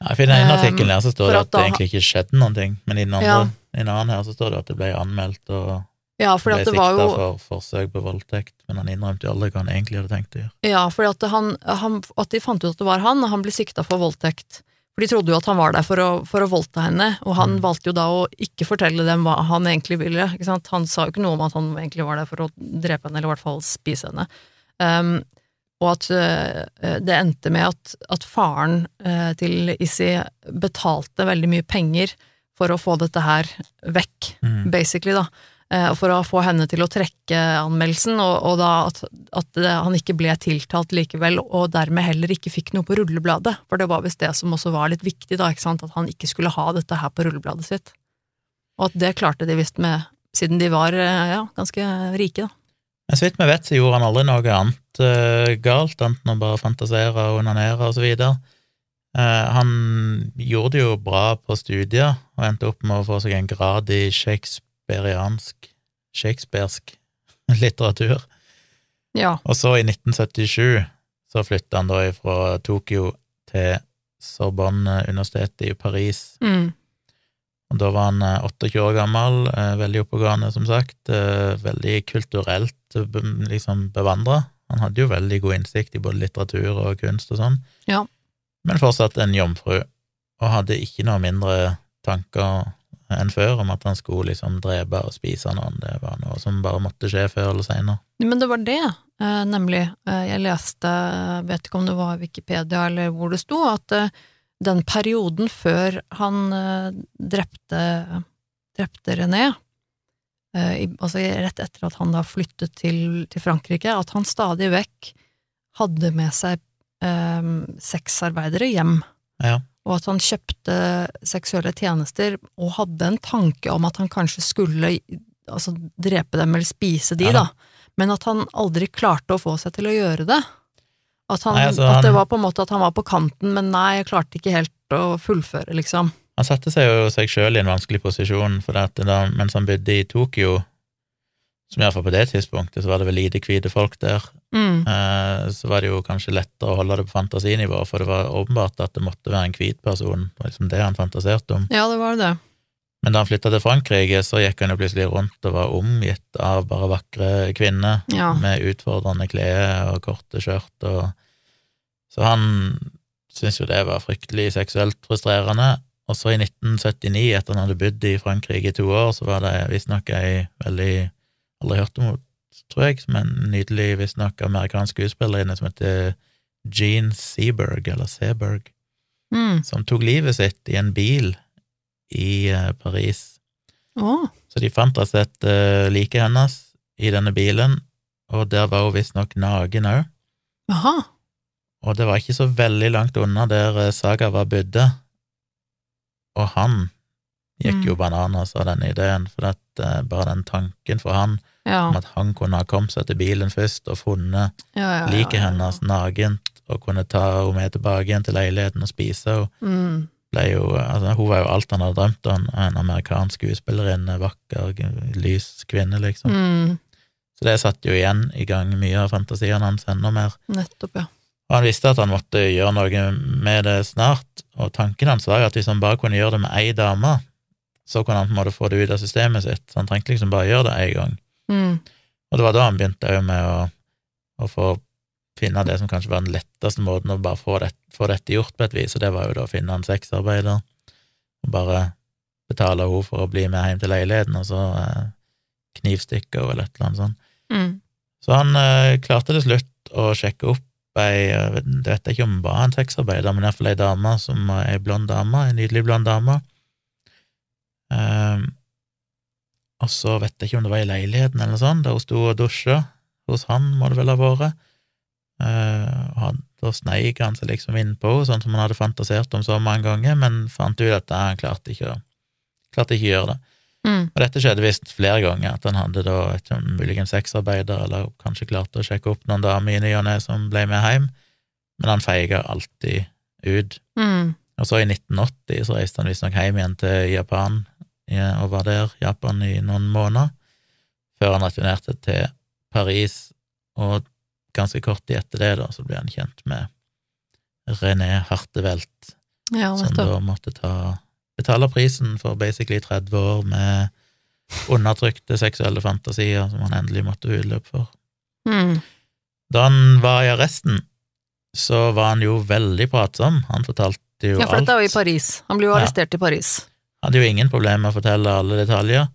Jeg finner ene Um, artikkel her så står det at det egentlig ikke skjedde noen ting, men i den andre, Ja. i den annen her så står det at det ble anmeldt, og Ja, for ble det var sikta jo for forsøk på voldtekt, men han innrømte jo aldri hva han egentlig hadde tenkt å gjøre. Ja, fordi at, han, han, at de fant ut at det var han, og han ble sikta for voldtekt. For de trodde jo at han var der for å, for å voldta henne, og han Mm. valgte jo da å ikke fortelle dem hva han egentlig ville. Han sa jo ikke noe om at han egentlig var der for å drepe henne, eller i hvert fall spise henne. Um, og at uh, det endte med at, at faren uh, til Issi betalte veldig mye penger for å få dette her vekk, Mm. basically, da. Eh, for å få henne til å trekke anmeldelsen, og, og da at, at han ikke ble tiltalt likevel, og dermed heller ikke fikk noe på rullebladet. For det var visst det som også var litt viktig, da, ikke sant, at han ikke skulle ha dette her på rullebladet sitt. Og at det klarte de visst med, siden de var eh, ja, ganske rike, da. Men så vidt vi vet, så gjorde han aldri noe annet uh, galt, enten å bare fantasere og onanere og så videre. Uh, han gjorde det jo bra på studier, og endte opp med å få seg en grad i shakespeariansk shakespearsk [LAUGHS] litteratur. Ja. Og så, i 1977, så flytta han da fra Tokyo til Sorbonne-universitetet i Paris. Mm. Og da var han eh, 28 år gammel, eh, veldig oppegående, som sagt, eh, veldig kulturelt eh, liksom bevandra. Han hadde jo veldig god innsikt i både litteratur og kunst og sånn, Ja. men fortsatt en jomfru, og hadde ikke noe mindre tanker enn før om at han skulle liksom drepe og spise noen. Det var noe som bare måtte skje før eller seinere. Men det var det, eh, nemlig. Eh, jeg leste, vet ikke om det var Wikipedia eller hvor det sto, at eh, den perioden før han drepte, drepte René, eh, altså rett etter at han da flyttet til, til Frankrike, at han stadig vekk hadde med seg eh, sexarbeidere hjem. Ja. Og at han kjøpte seksuelle tjenester og hadde en tanke om at han kanskje skulle altså, drepe dem eller spise de, Ja da. Men at han aldri klarte å få seg til å gjøre det. At, han, Nei, altså, at det var på en måte at han var på kanten, men nei, jeg klarte ikke helt å fullføre, liksom. Han satte seg jo seg sjøl i en vanskelig posisjon, for at da, mens han bodde i Tokyo, som iallfall på det tidspunktet, så var det vel lite hvite folk der, Mm. eh, så var det jo kanskje lettere å holde det på fantasinivå, for det var åpenbart at det måtte være en hvit person, liksom det han fantaserte om. Ja, det var det. Men da han flytta til Frankrike, så gikk han jo plutselig rundt og var omgitt av bare vakre kvinner Ja. med utfordrende klær og korte skjørt og Så han syntes jo det var fryktelig seksuelt frustrerende. Og så i 1979, etter han hadde bodd i Frankrike i to år, så var det visstnok ei veldig Aldri hørt om tror jeg, som en nydelig visstnok amerikansk skuespillerinne som heter Jean Seberg, eller Seberg Mm. som tok livet sitt i en bil i eh, Paris. Oh. Så de fant rett og slett uh, liket hennes i denne bilen, og der var hun visstnok naken òg. Og det var ikke så veldig langt unna der eh, Saga var bodde, og han gikk Mm. jo bananas av denne ideen, for at eh, bare den tanken for han Ja. om at han kunne ha kommet seg til bilen først og funnet ja, ja, liket hennes nagent og kunne ta henne med tilbake igjen til leiligheten og spise henne, Mm. ble jo, altså, hun var jo alt han hadde drømt om, en amerikansk skuespillerinne, vakker, lys kvinne, liksom. Mm. Så det satte jo igjen i gang mye av fantasiene hans enda mer. Nettopp, ja. Og han visste at han måtte gjøre noe med det snart, og tanken hans var jo at hvis han bare kunne gjøre det med ei dame, så kunne han på en måte få det ut av systemet sitt. Så han trengte liksom bare gjøre det én gang. Mm. Og det var da han begynte òg med å, å få finne det som kanskje var den letteste måten å bare få, det, få dette gjort på et vis, og det var jo da å finne en sexarbeider og bare betale henne for å bli med hjem til leiligheten, og så eh, knivstikke henne eller et eller annet sånt. Mm. Så han eh, klarte til slutt å sjekke opp ei jeg vet, ikke om hun var en sexarbeider, men iallfall ei dame som ei blond dame, ei nydelig blond dame. Ehm, og så vet jeg ikke om det var i leiligheten eller noe sånt, der hun sto og dusja. Hos han må det vel ha vært. Eh, og han, da sneik han seg liksom innpå henne, sånn som han hadde fantasert om så mange ganger, men fant ut at han klarte ikke, å- klarte ikke å gjøre det. Mm. Og dette skjedde visst flere ganger, at han hadde da sånn muligens sexarbeider, eller kanskje klarte å sjekke opp noen damer i ny og ne som ble med hjem, men han feiga alltid ut. Mm. Og så i 1980 så reiste han visstnok hjem igjen til Japan, ja, og var der, Japan, i noen måneder, før han returnerte til Paris, og ganske kort tid etter det da, så ble han kjent med René Hartevelt, Ja, som da måtte ta betale prisen for basically 30 år med undertrykte seksuelle fantasier som han endelig måtte utløp for. Mm. Da han var i arresten, så var han jo veldig pratsom. Han fortalte jo Ja, for alt. dette er jo i Paris. Han ble jo Ja. arrestert i Paris. Hadde jo ingen problemer med å fortelle alle detaljer.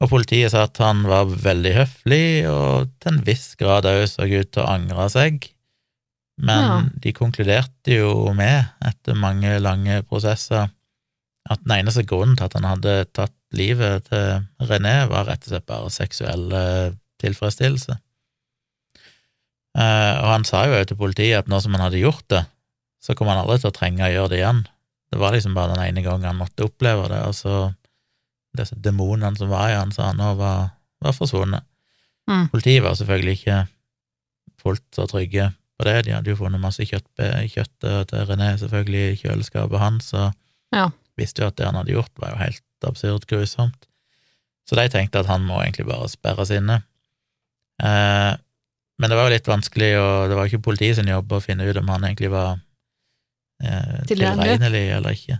Og politiet sa at han var veldig høflig, og til en viss grad òg så ut til å angre seg. Men Ja. de konkluderte jo med, etter mange lange prosesser, at den eneste grunnen til at han hadde tatt livet til René, var rett og slett bare seksuell tilfredsstillelse. Eh, og han sa jo òg til politiet at nå som han hadde gjort det, så kom han aldri til å trenge å gjøre det igjen. Det var liksom bare den ene gangen han måtte oppleve det, og så disse demonene som var i han, sa han nå, var, var forsvunnet. Mm. Politiet var selvfølgelig ikke fullt så trygge på det, de hadde jo funnet masse kjøtt, kjøttet til René selvfølgelig i kjøleskapet hans, og Ja. visste jo at det han hadde gjort, var jo helt absurd grusomt. Så de tenkte at han må egentlig bare sperres inne. Eh, men det var jo litt vanskelig, og det var ikke politiet sin jobb å finne ut om han egentlig var eh, Tilregnelig. eller ikke.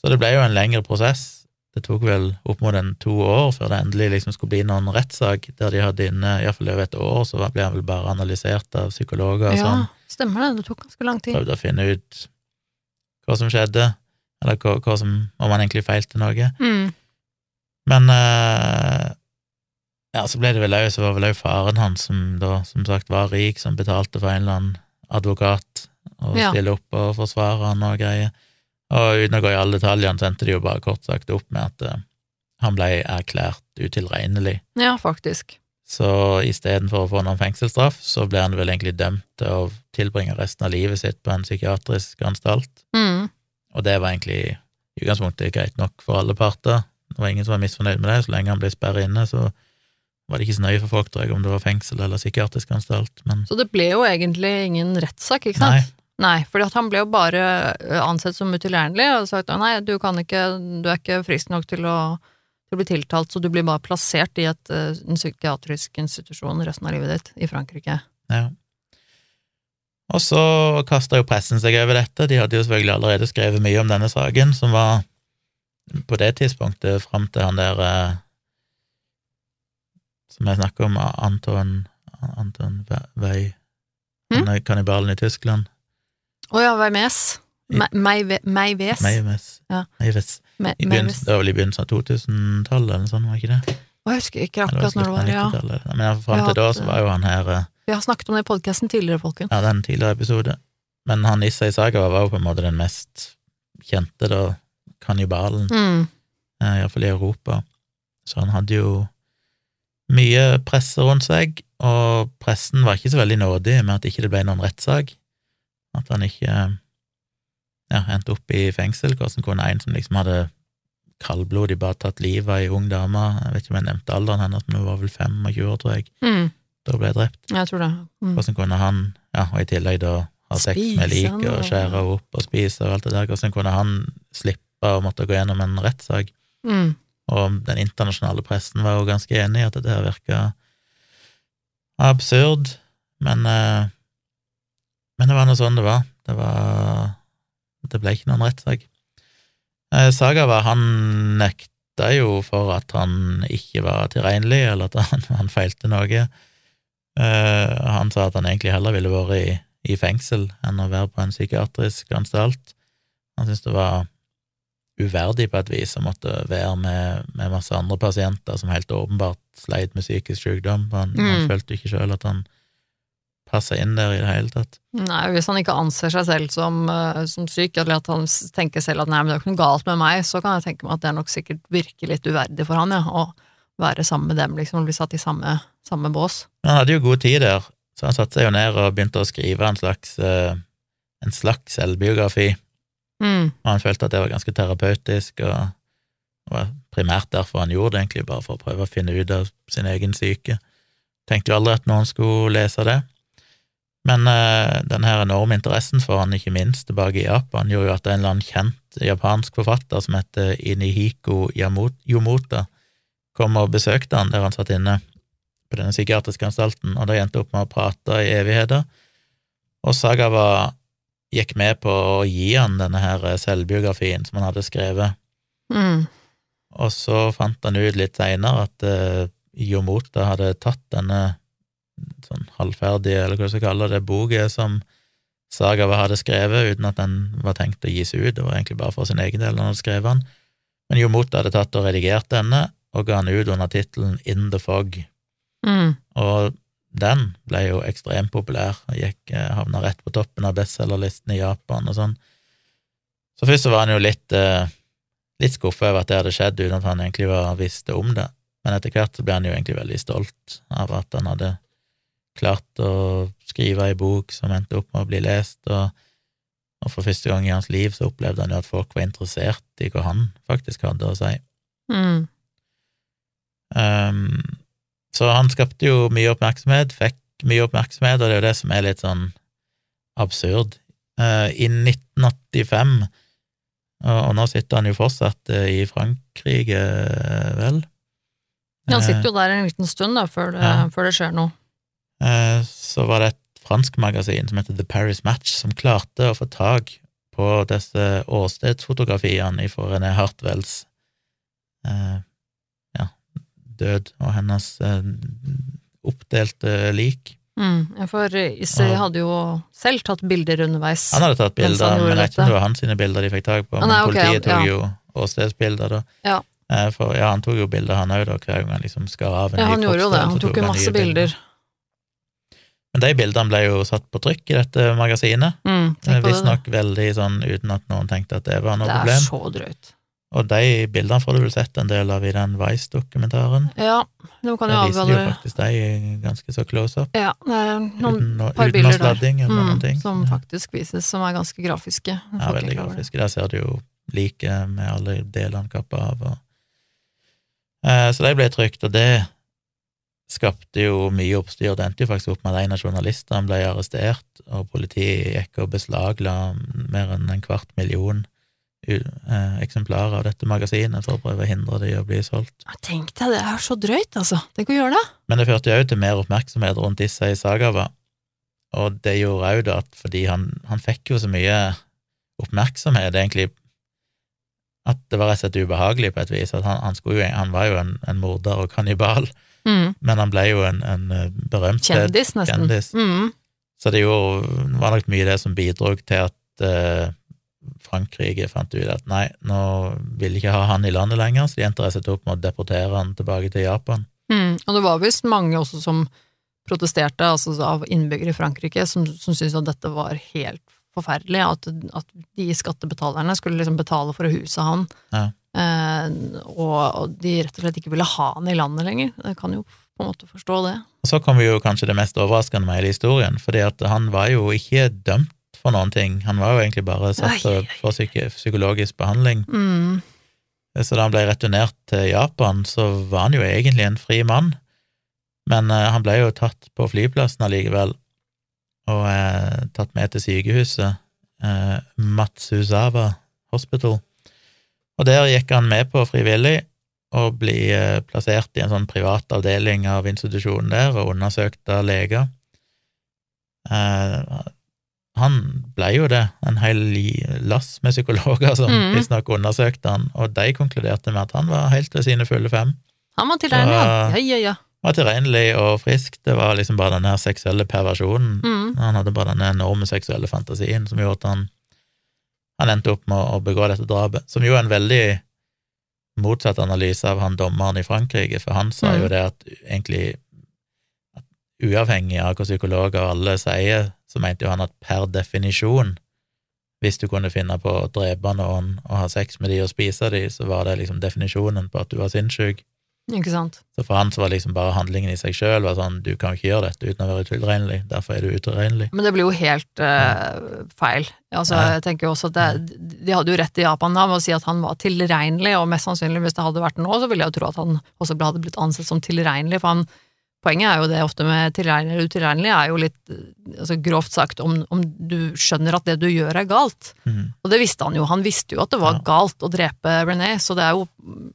Så det ble jo en lengre prosess. Det tok vel opp mot en to år før det endelig liksom skulle bli noen rettssak, der de hadde inne iallfall over et år, så ble han vel bare analysert av psykologer og Ja, sånn stemmer det. Det tok ganske lang tid. prøvde å finne ut hva som skjedde, eller hva, hva som, om han egentlig feilte noe. Mm. Men eh, ja, så ble det vel òg, så var vel òg faren hans, som da som sagt var rik, som betalte for en eller annen advokat å Ja. stille opp og forsvare han og greier. Og uten å gå i alle detaljene, så endte det jo bare kort sagt opp med at uh, han ble erklært utilregnelig. Ja, faktisk. Så istedenfor å få noen fengselsstraff, så ble han vel egentlig dømt til å tilbringe resten av livet sitt på en psykiatrisk anstalt. Mm. Og det var egentlig i utgangspunktet greit nok for alle parter. Det var ingen som var misfornøyd med det. Så lenge han ble sperret inne, så var det ikke så nøye for folk, tror jeg, om det var fengsel eller psykiatrisk anstalt. Men Så det ble jo egentlig ingen rettssak, ikke sant? nei, Nei, for han ble jo bare ansett som utilregnelig og sagt at nei, du kan ikke, du er ikke frisk nok til å, til å bli tiltalt, så du blir bare plassert i et, en psykiatrisk institusjon resten av livet ditt i Frankrike. ja. Og så kasta jo pressen seg over dette. De hadde jo selvfølgelig allerede skrevet mye om denne saken, som var på det tidspunktet fram til han der Som jeg snakker om, Anton Anton Wei, Hm? er kannibalen i Tyskland. Å ja, Weimes. Meives. Meives. Ja. Meives. Me- I Meives. begynnelsen, det var vel i begynnelsen av 2000-tallet, eller sånn, var ikke det? Jeg husker ikke akkurat når det var, ja. slutten av 90-tallet. Men fram til da så var jo han her eh, Vi har snakket om det i podkasten tidligere, folkens. Ja, den tidligere episode. Men han Issa Saga var jo på en måte den mest kjente, da, kannibalen, Mm. eh, iallfall i Europa. Så han hadde jo mye presse rundt seg, og pressen var ikke så veldig nådig med at ikke det ble noen rettssak. At han ikke ja, endte opp i fengsel. Hvordan kunne en som liksom hadde kaldblodig bare tatt livet av ei ung dame Jeg vet ikke om jeg nevnte alderen hennes, men hun var vel 25 år, tror jeg, Mm. da ble drept. Jeg tror det. Mm. Hvordan kunne han, ja, og i tillegg da ha sex med liket og- skjære henne opp og spise og alt det der, hvordan kunne han slippe å måtte gå gjennom en rettssak? Mm. Og den internasjonale pressen var jo ganske enig i at det her virka absurd, men eh, Men det var nå sånn det var. Det var Det ble ikke noen rettssak. Eh, Saga var Han nekta jo for at han ikke var tilregnelig, eller at han, [LAUGHS] han feilte noe. Eh, han sa at han egentlig heller ville vært i, i fengsel enn å være på en psykiatrisk anstalt. Han syntes det var uverdig på et vis å måtte være med, med masse andre pasienter som helt åpenbart sleit med psykisk sykdom. Han, han Mm. følte ikke sjøl at han passa inn der i det hele tatt. Nei, hvis han ikke anser seg selv som, eh, som syk, eller at han tenker selv at nei, men det er ikke noe galt med meg, så kan jeg tenke meg at det er nok sikkert virker litt uverdig for han, ja, å være sammen med dem, liksom, bli satt i samme, samme bås. Men han hadde jo god tid der, så han satte seg jo ned og begynte å skrive en slags, eh, en slags selvbiografi. Mm. Og han følte at det var ganske terapeutisk, og det var primært derfor han gjorde det, egentlig, bare for å prøve å finne ut av sin egen syke. Tenkte jo aldri at noen skulle lese det. Men eh, den her enorme interessen for han, ikke minst tilbake i Japan, gjorde jo at en eller annen kjent japansk forfatter som heter Inihiko Yomota, kom og besøkte han der han satt inne på denne psykiatriske anstalten, og det endte opp med å prate i evigheter. Og Saga var, gikk med på å gi han denne her selvbiografien som han hadde skrevet. Mm. og så fant han ut litt seinere at uh, Yomota hadde tatt denne sånn halvferdige, eller hva du skal kalle det, boka som Sagawa hadde skrevet, uten at den var tenkt å gis ut, det var egentlig bare for sin egen del han hadde skrevet den. Men Yomota hadde tatt og redigert denne, og ga den ut under tittelen In the Fog. Mm. Og den ble jo ekstremt populær, og gikk, eh, havna rett på toppen av bestselgerlisten i Japan og sånn. Så først så var han jo litt, eh, litt skuffa over at det hadde skjedd, uten at han egentlig var visste om det. Men etter hvert så ble han jo egentlig veldig stolt av at han hadde klart å skrive ei bok som endte opp med å bli lest, og, og for første gang i hans liv så opplevde han jo at folk var interessert i hva han faktisk hadde å si. Mm. Um, så han skapte jo mye oppmerksomhet, fikk mye oppmerksomhet, og det er jo det som er litt sånn absurd. Uh, I 1985, og, nå sitter han jo fortsatt uh, i Frankrike, vel vel? Han sitter jo der en liten stund da, før det, Ja. før det skjer noe. Eh, så var det et fransk magasin som heter The Paris Match, som klarte å få tak på disse åstedsfotografiene fra René Hartwells eh, ja, død og hennes eh, oppdelte lik. Mm. For Issei hadde jo selv tatt bilder underveis. Han hadde tatt bilder, han men jeg vet ikke om det var hans sine bilder de fikk tak på, Ah, nei, men politiet tok ja. jo åstedsbilder, da. Ja. Eh, For ja, han tok jo bilder, han òg, hver gang han liksom skar av en Ja, ny han gjorde jo det. kroppsdel, Han så tok jo masse bilder. bilder. Men de bildene ble jo satt på trykk i dette magasinet, Mm, visstnok veldig sånn uten at noen tenkte at det var noe problem. Det er problem. så drøyt. Og de bildene får du vel sett en del av i den Vice-dokumentaren. Ja, det kan Der viser de jo faktisk de ganske så close up, Ja, det er noen uten, par bilder sladding eller mm, som faktisk vises, som er ganske grafiske. Ja, veldig grafiske. Der ser du jo like med alle delene kappa av. Og... Eh, så de ble trykt, og det skapte jo mye oppstyr. Det endte jo faktisk opp med at en av journalistene ble arrestert, og politiet gikk og beslagla mer enn en kvart million eksemplarer av dette magasinet for å prøve å hindre det i å bli solgt. Tenk deg, det er så drøyt, altså. Tenk å gjøre det. Men det førte jo til mer oppmerksomhet rundt disse i Sagava, og det gjorde òg at fordi han, han fikk jo så mye oppmerksomhet, egentlig, at det var rett og slett ubehagelig på et vis. At han, han, jo, han var jo en, en morder og kannibal, Mm. men han ble jo en, en eh, berømt Kjendis, nesten. Kjendis. Mm. Så det jo, var nok mye det som bidro til at eh, Frankrike fant ut at nei, nå vil de ikke ha han i landet lenger, så de endte seg opp med å deportere han tilbake til Japan. Mm. Og det var visst mange også som protesterte, altså av innbyggere i Frankrike, som, som syntes at dette var helt forferdelig, at, at de skattebetalerne skulle liksom betale for å huse han, Ja. eh, og, og de rett og slett ikke ville ha han i landet lenger. Jeg kan jo på en måte forstå det. Og så kommer jo kanskje det mest overraskende med hele historien, fordi at han var jo ikke dømt for noen ting. Han var jo egentlig bare satt for psykologisk behandling. Mm. Så da han ble returnert til Japan, så var han jo egentlig en fri mann. Men eh, han ble jo tatt på flyplassen allikevel, og eh, tatt med til sykehuset, eh, Matsuzawa Hospital. Og der gikk han med på frivillig å bli eh, plassert i en sånn privat avdeling av institusjonen der og undersøkt av leger. Han ble jo det, en hel lass med psykologer som mm. visstnok undersøkte han, og de konkluderte med at han var helt ved sine fulle fem. Han var tilregnelig, ja. Ja, ja, ja. Var tilregnelig og frisk, det var liksom bare den her seksuelle perversjonen. Mm. Han hadde bare den enorme seksuelle fantasien som gjorde at han han endte opp med å begå dette drapet, som jo er en veldig motsatt analyse av han dommeren i Frankrike, for han sa jo Mm. det at egentlig at uavhengig av hva psykologer alle sier, så mente jo han at per definisjon, hvis du kunne finne på å drepe noen og ha sex med de og spise de, så var det liksom definisjonen på at du var sinnssyk. Ikke sant. Så for han så var liksom bare handlingen i seg sjøl sånn, du kan jo ikke gjøre dette uten å være utilregnelig, derfor er du utilregnelig. Men det blir jo helt uh, feil. Altså, Ja. jeg tenker jo også at det, De hadde jo rett i Japan da med å si at han var tilregnelig, og mest sannsynlig hvis det hadde vært nå, så ville jeg jo tro at han også hadde blitt ansett som tilregnelig, for han Poenget er jo det ofte med tilregnelig eller utilregnelig, er jo litt eh, altså grovt sagt om, om du skjønner at det du gjør er galt. Mm. Og det visste han jo, han visste jo at det var Ja. galt å drepe René, så det er jo,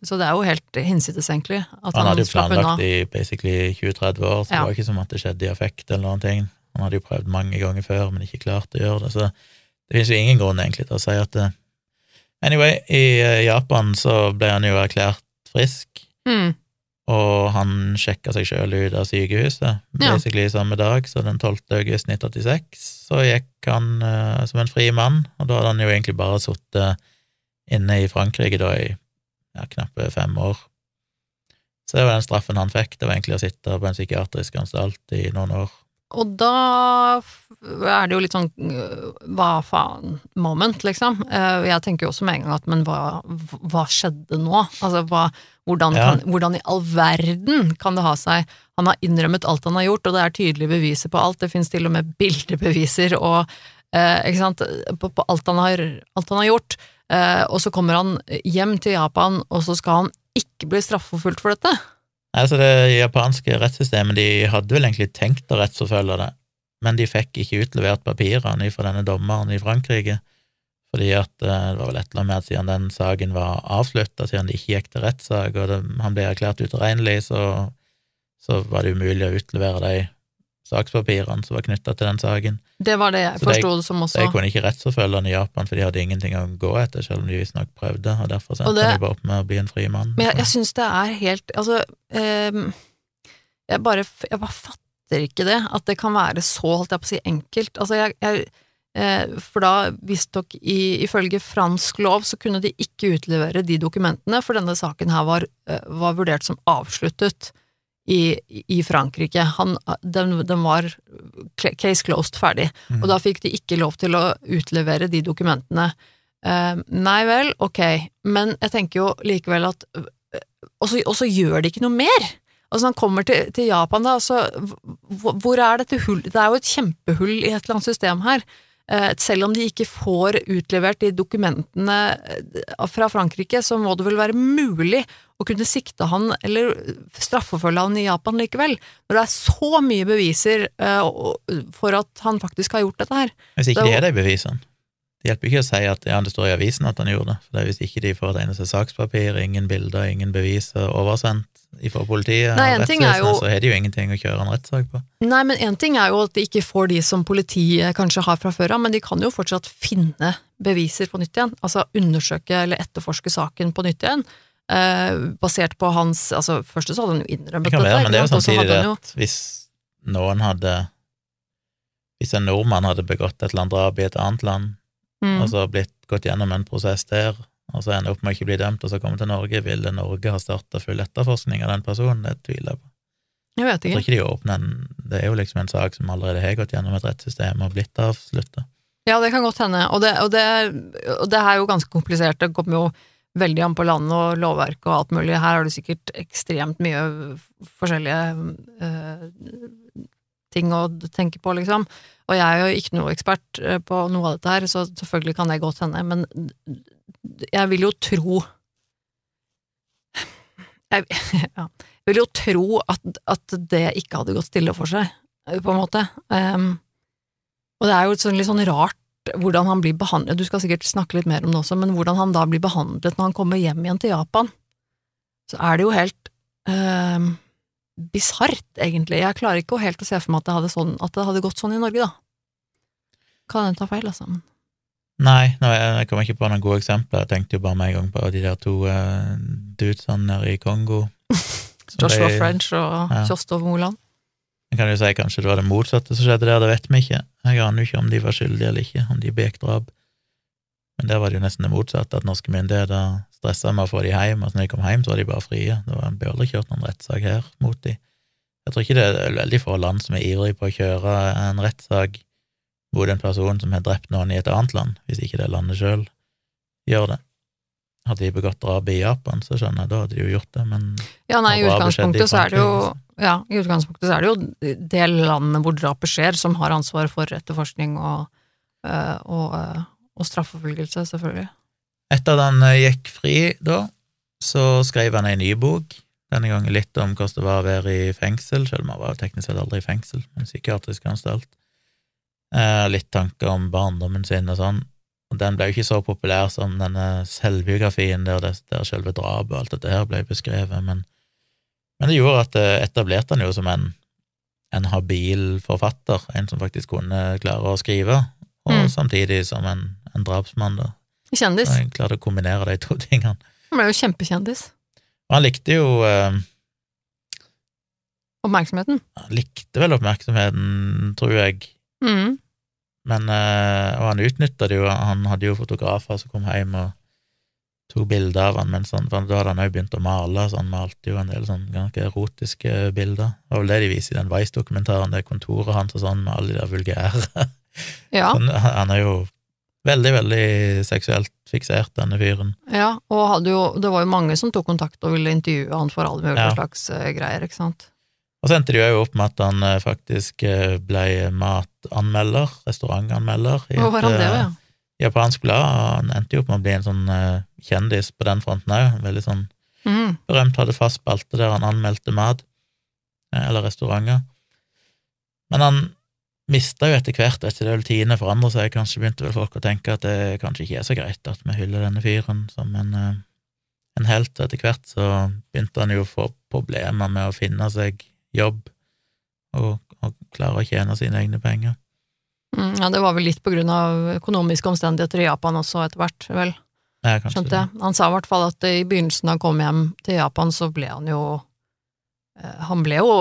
så det er jo helt hinsides, egentlig, at Han han, hadde jo planlagt i basically 20-30 år, så Ja. det var ikke som at det skjedde i affekt eller noen ting. Han hadde jo prøvd mange ganger før, men ikke klart å gjøre det, så det finnes jo ingen grunn egentlig til å si at det Anyway, i eh, Japan så ble han jo erklært frisk, Mm. Og han sjekka seg sjøl ut av sykehuset, Ja. basically samme dag, så den 12. august 1986, så gikk han uh, som en fri mann, og da hadde han jo egentlig bare sittet inne i Frankrike da i ja, knappe fem år. Så det var den straffen han fikk, det var egentlig å sitte på en psykiatrisk anstalt i noen år. Og da er det jo litt sånn øh, hva faen-moment, liksom. Eh, Jeg tenker jo også med en gang at men hva, hva skjedde nå? Altså hva, hvordan, Ja. kan, hvordan i all verden kan det ha seg Han har innrømmet alt han har gjort, og det er tydelige beviser på alt. Det finnes til og med bildebeviser og eh, ikke sant, på, på alt, han har, alt han har gjort. Eh, og så kommer han hjem til Japan, og så skal han ikke bli straffeforfulgt for dette. Altså Det japanske rettssystemet de hadde vel egentlig tenkt å rettsforfølge det, men de fikk ikke utlevert papirene fra denne dommeren i Frankrike, fordi at eh, det var vel et eller annet med at siden den saken var avslutta, siden det ikke gikk til rettssak, og det, han ble erklært utilregnelig, så, så var det umulig å utlevere de sakspapirene som var knytta til den saken. Det var det jeg forsto det som også. De kunne ikke rettsforfølge han i Japan, for de hadde ingenting å gå etter, selv om de visstnok prøvde, og derfor Og sendte det- han bare opp med å bli en fri mann. Men jeg, jeg syns det er helt Altså, eh, jeg, bare, jeg bare fatter ikke det, at det kan være så, holdt jeg på å si, enkelt. Altså, jeg, jeg eh, For da, visstnok ifølge fransk lov, så kunne de ikke utlevere de dokumentene, for denne saken her var, eh, var vurdert som avsluttet i, i Frankrike. Han, den, den var case closed, ferdig. Mm. Og da fikk de ikke lov til å utlevere de dokumentene. Uh, nei vel, ok, men jeg tenker jo likevel at øh, Og så gjør de ikke noe mer! Altså Han kommer til, til Japan, da, altså hvor, er dette hull Det er jo et kjempehull i et eller annet system her. Eh, selv om de ikke får utlevert de dokumentene eh, fra Frankrike, så må det vel være mulig å kunne sikte han eller straffeforfølge han i Japan likevel, når det er så mye beviser eh, for at han faktisk har gjort dette her. Hvis ikke Det er er de bevisene. Det hjelper ikke å si at ja, det står i avisen at han gjorde det, for det er hvis ikke de får et eneste sakspapir, ingen bilder, ingen beviser oversendt fra politiet Nei, og en ting rettsvesenet, jo- så har de jo ingenting å kjøre en rettssak på. Nei, men én ting er jo at de ikke får de som politiet kanskje har fra før av, men de kan jo fortsatt finne beviser på nytt igjen. Altså undersøke eller etterforske saken på nytt igjen. Eh, basert på hans Altså, først så hadde han jo innrømmet Det kan være, men det er jo samtidig det at hvis noen hadde Hvis en nordmann hadde begått et eller annet drap i et annet land, mm. og så blitt gått gjennom en prosess der, og så ender opp med å ikke bli dømt, og så komme til Norge, ville Norge ha starta full etterforskning av den personen? Det tviler jeg på. Jeg vet Jeg tror ikke. ikke de åpner en Det er jo liksom en sak som allerede har gått gjennom et rettssystem og blitt avslutta. Ja, det kan godt hende. Og det, og, det, og det er jo ganske komplisert. Det kommer jo veldig an på landet og lovverk og alt mulig. Her har du sikkert ekstremt mye forskjellige eh, ting å tenke på, liksom. Og jeg er jo ikke noe ekspert eh, på noe av dette her, så selvfølgelig kan det godt hende, men jeg vil jo tro jeg, [LAUGHS] ja, jeg vil jo tro at, at det ikke hadde gått stille for seg, på en måte. Um, og det er jo sånn, litt sånn rart hvordan han blir behandlet, du skal sikkert snakke litt mer om det også, men hvordan han da blir behandlet når han kommer hjem igjen til Japan, så er det jo helt eh, bisart, egentlig. Jeg klarer ikke helt å se for meg at det, hadde sånn, at det hadde gått sånn i Norge, da. Kan jeg ta feil, altså? Nei, nå, jeg, jeg kommer ikke på noen gode eksempler. Jeg tenkte jo bare med en gang på de der to uh, dudesene nede i Kongo. [LAUGHS] Joshua de, French og Ja. Kjostov Moland. Jeg kan jo si kanskje det var det motsatte som skjedde der, det vet vi ikke. Jeg aner jo ikke om de var skyldige eller ikke, om de begikk drap. Men der var det jo nesten det motsatte, at norske myndigheter stressa med å få de hjem, og så når de kom hjem, så var de bare frie. Det var- ble aldri kjørt noen rettssak her mot de. Jeg tror ikke det er veldig få land som er ivrige på å kjøre en rettssak mot en person som har drept noen i et annet land, hvis ikke det landet sjøl gjør det. Hadde de begått drap i Japan, så skjønner jeg, da hadde de jo gjort det, men Ja, nei, i Og utgangspunktet så er det jo ja, i utgangspunktet så er det jo det landet hvor drapet skjer, som har ansvar for etterforskning og, øh, og, øh, og straffeforfølgelse, selvfølgelig. Etter at han eh, gikk fri da, så skrev han ei ny bok, denne gangen litt om hvordan det var å være i fengsel, selv om han var teknisk sett aldri i fengsel, men psykiatrisk anstalt. Eh, litt tanker om barndommen sin og sånn. Og den ble jo ikke så populær som denne selvbiografien der, det, der selve drapet og alt dette her ble beskrevet, men, men det gjorde at det etablerte han jo som en, en habil forfatter, en som faktisk kunne klare å skrive, og Mm. samtidig som en, en drapsmann, da. Kjendis. Så jeg klarte å kombinere de to tingene. Han ble jo kjempekjendis. Og han likte jo eh, Oppmerksomheten. Han likte vel oppmerksomheten, tror jeg, Mm. men eh, Og han utnytta det jo, han hadde jo fotografer som kom hjem og tok bilder av han, mens han, for da hadde han òg begynt å male, så han malte jo en del sånn ganske erotiske bilder. Det var vel det de viser i den Vice-dokumentaren, det kontoret hans og sånn, med alle de der vulgære Ja, [LAUGHS] han, Han er jo veldig, veldig seksuelt fiksert, denne fyren. ja, og jo, det var jo mange som tok kontakt og ville intervjue han for alle mulige Ja. slags eh, greier, ikke sant. Og så endte det jo opp med at han eh, faktisk eh, ble matanmelder, restaurantanmelder, i et det, ja? ja? japansk blad. Han endte jo opp med å bli en sånn kjendis på den fronten òg. Veldig sånn Mm. berømt, hadde fast spalte der han anmeldte mat, eller restauranter. Men han mista jo etter hvert, etter det tidene forandra seg, kanskje begynte vel folk å tenke at det kanskje ikke er så greit at vi hyller denne fyren som en, eh, en helt. Etter hvert så begynte han jo å få problemer med å finne seg jobb og, og klare å tjene sine egne penger. Mm, ja, det var vel litt på grunn av økonomiske omstendigheter i Japan også, etter hvert, vel. Ja, Skjønte jeg. Han sa i hvert fall at i begynnelsen da han kom hjem til Japan, så ble han jo Han ble jo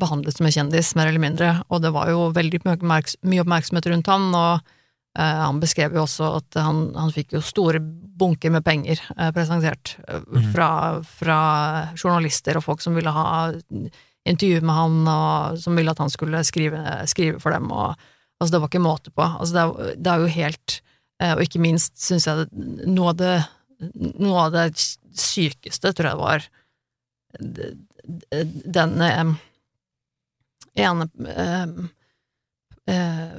behandlet som en kjendis, mer eller mindre, og det var jo veldig mye oppmerksomhet rundt han, og eh, han beskrev jo også at han, han fikk jo store bunker med penger eh, presentert eh, Mhm. fra, fra journalister og folk som ville ha intervju med han, og som ville at han skulle skrive, skrive for dem, og altså det var ikke måte på. Altså det, er, det er jo helt Eh, Og ikke minst syns jeg noe av det noe av det sykeste, tror jeg det var den ene eh,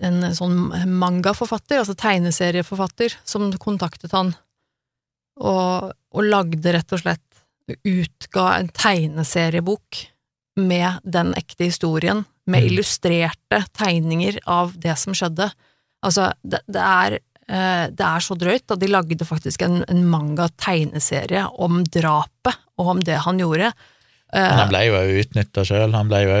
En sånn mangaforfatter, altså tegneserieforfatter, som kontaktet han og, og lagde rett og slett Utga en tegneseriebok med den ekte historien, med Mm. illustrerte tegninger av det som skjedde. Altså, det, det er det er så drøyt at de lagde faktisk en, en manga-tegneserie om drapet, og om det han gjorde. Eh, Men han ble jo òg utnytta sjøl. Han ble jo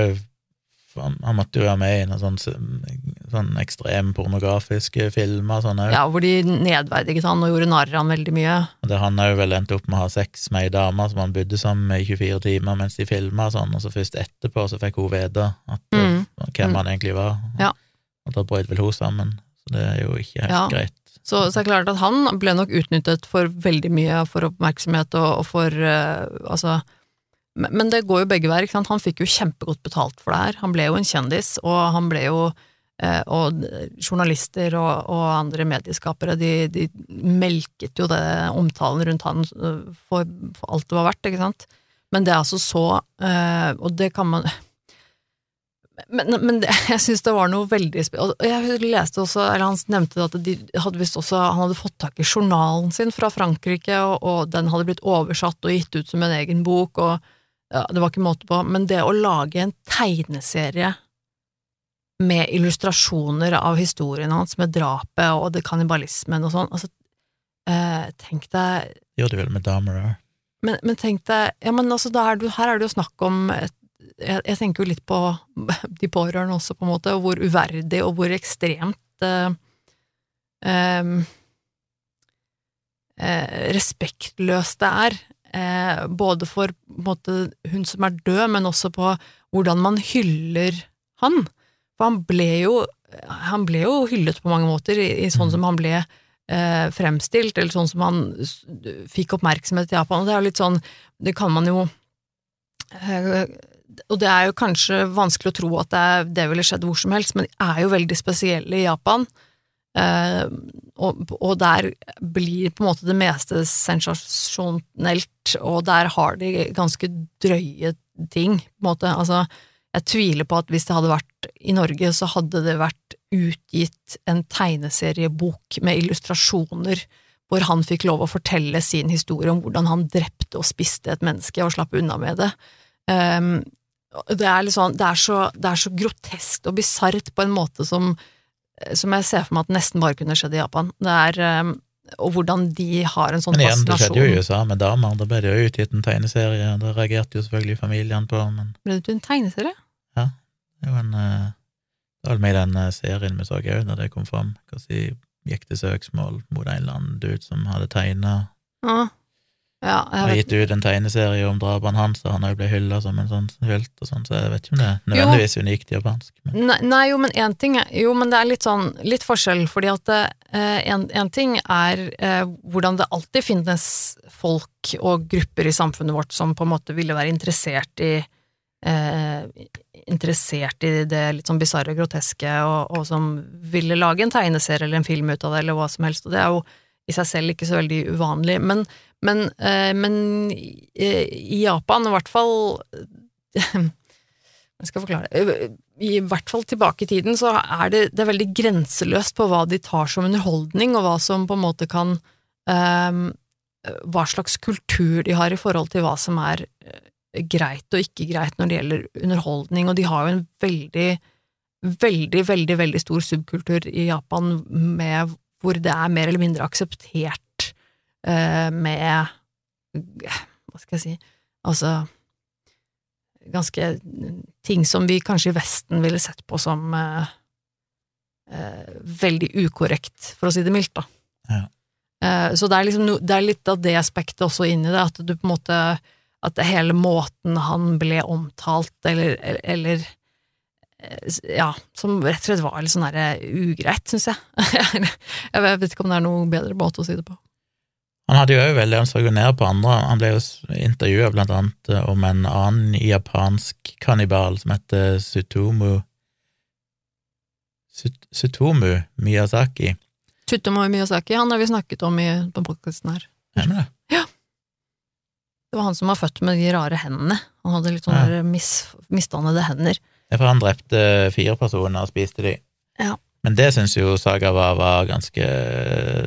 han, han måtte jo være med i noen sånne, sånne ekstrem pornografiske filmer. Sånn, òg. ja, hvor de nedverdiget han og gjorde narr av han veldig mye. Og det han òg vel endte opp med å ha sex med ei dame som han bodde sammen med i 24 timer mens de filma, sånn, og så først etterpå så fikk hun vite Mm. hvem han egentlig var. Ja. Og da brøt vel hun sammen. Så det er jo ikke helt Ja. greit. Så, så det er klart at han ble nok utnyttet for veldig mye, for oppmerksomhet og, og for uh, Altså men, men det går jo begge veier, ikke sant. Han fikk jo kjempegodt betalt for det her. Han ble jo en kjendis, og han ble jo eh, Og journalister og, og andre medieskapere, de, de melket jo det omtalen rundt han eh, for, for alt det var verdt, ikke sant. Men det er altså så Og det kan man [LAUGHS] men, men det, [LAUGHS] jeg syns det var noe veldig Jeg leste også, eller han nevnte at de hadde visst også Han hadde fått tak i journalen sin fra Frankrike, og, og den hadde blitt oversatt og gitt ut som en egen bok, og ja, det var ikke måte på. Men det å lage en tegneserie med illustrasjoner av historien hans, med drapet og det kannibalismen og sånn, altså eh, Tenk deg Det gjorde de vel med damer òg. men, men tenk deg, ja, men altså, da er du, her er det jo snakk om et, jeg, jeg tenker jo litt på [LAUGHS] de pårørende også, på en måte, og hvor uverdig og hvor ekstremt eh, eh, respektløst det er. Eh, både for måte, hun som er død, men også på hvordan man hyller han. For han ble jo, han ble jo hyllet på mange måter, i, i sånn som han ble eh, fremstilt, eller sånn som han fikk oppmerksomhet i Japan. Og det er jo litt sånn, det kan man jo eh, Og det er jo kanskje vanskelig å tro at det, det ville skjedd hvor som helst, men de er jo veldig spesielle i Japan. Eh, og, og der blir på en måte det meste sensasjonelt, og der har de ganske drøye ting, på en måte. Altså, jeg tviler på at hvis det hadde vært i Norge, så hadde det vært utgitt en tegneseriebok med illustrasjoner hvor han fikk lov å fortelle sin historie om hvordan han drepte og spiste et menneske og slapp unna med det. Um, det, er sånn, det, er så, det er så groteskt og bisart på en måte som, som jeg ser for meg at nesten bare kunne skjedd i Japan. Det er, um, og hvordan de har en sånn Men igjen, det skjedde jo i. USA med damer. Da ble det jo utgitt en tegneserie. Det reagerte jo selvfølgelig familien på, men Ble det en tegneserie? Ja. det var en eh, Det var med i den eh, serien vi så òg, da det kom fram. Hva si, gikk til søksmål mot en eller annen dude som hadde tegna Ja. Ja, jeg har gitt ut en tegneserie om drapene hans, og han har jo blitt hylla som en sånn helt, og sånn, så jeg vet ikke om det er nødvendigvis unikt japansk. Men nei, nei, jo, men én ting er Jo, men det er litt sånn Litt forskjell, fordi at eh, en, en ting er eh, hvordan det alltid finnes folk og grupper i samfunnet vårt som på en måte ville være interessert i eh, interessert i det litt sånn bisarre, groteske, og, og som ville lage en tegneserie eller en film ut av det, eller hva som helst, og det er jo i seg selv ikke så veldig uvanlig, men, men, eh, men i, i Japan, i hvert fall [LAUGHS] Jeg skal forklare. Eh, I hvert fall tilbake i tiden så er det, det er veldig grenseløst på hva de tar som underholdning, og hva som på en måte kan eh, Hva slags kultur de har i forhold til hva som er eh, greit og ikke greit når det gjelder underholdning, og de har jo en veldig, veldig, veldig, veldig stor subkultur i Japan med hvor det er mer eller mindre akseptert eh, med Hva skal jeg si Altså ganske ting som vi kanskje i Vesten ville sett på som eh, eh, veldig ukorrekt, for å si det mildt, da. Ja. Eh, så det er liksom no, det er litt av det aspektet også inni det, at du på en måte At hele måten han ble omtalt, eller, eller, eh, ja, som rett og slett var litt sånn derre ugreit, syns jeg. [LAUGHS] jeg vet ikke om det er noe bedre måte å si det på. Han hadde jo òg veldig, han så jo ned på andre. Han ble jo intervjua blant annet eh, om en annen japansk kannibal som heter Sutomu Sut- Sutomu Miyazaki. Tsutomu Miyazaki, han har vi snakket om i, på podkasten her. Er det Ja. Det var han som var født med de rare hendene. Han hadde litt sånne Ja. mis, misdannede hender. Er for han drepte fire personer og spiste de. Ja. Men det syns jo Sagawa var ganske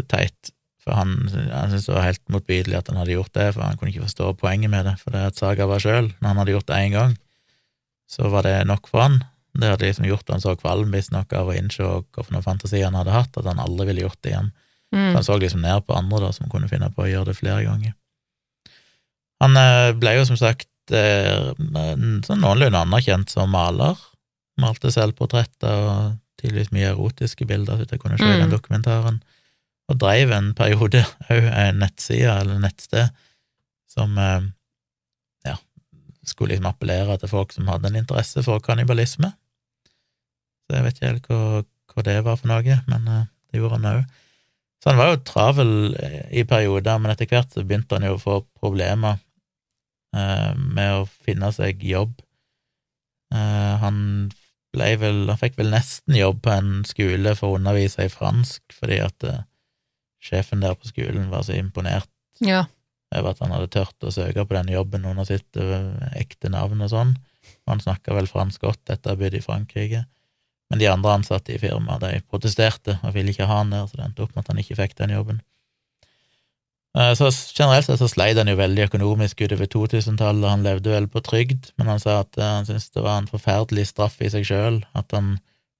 teit. For han, han syntes det var helt motbydelig at han hadde gjort det, for han kunne ikke forstå poenget med det. For det at Sagawa sjøl, når han hadde gjort det én gang, så var det nok for han. Det hadde liksom gjort han så kvalm visstnok av å innse hvilken fantasi han hadde hatt, at han aldri ville gjort det igjen. Mm. Så han så liksom ned på andre da, som kunne finne på å gjøre det flere ganger. Han eh, ble jo som sagt eh, sånn noenlunde anerkjent som maler. Malte selvportretter og tydeligvis mye erotiske bilder, så jeg kunne se i den Mm. dokumentaren. Og dreiv en periode òg en nettside, eller nettsted, som eh, ja, skulle liksom appellere til folk som hadde en interesse for kannibalisme. Så jeg vet ikke helt hva, hva det var for noe, men eh, det gjorde han òg. Så han var jo travel eh, i perioder, men etter hvert så begynte han jo å få problemer med å finne seg jobb. Han ble vel, han fikk vel nesten jobb på en skole for å undervise i fransk, fordi at sjefen der på skolen var så imponert Ja. over at han hadde tørt å søke på denne jobben under sitt eh, ekte navn og sånn. Han snakka vel fransk godt etter å ha bodd i Frankrike. Men de andre ansatte i firmaet de protesterte og ville ikke ha han der, så det endte opp med at han ikke fikk den jobben. Eh, Så generelt sett så sleit han jo veldig økonomisk utover 2000-tallet, han levde vel på trygd, men han sa at eh, han syntes det var en forferdelig straff i seg sjøl, at han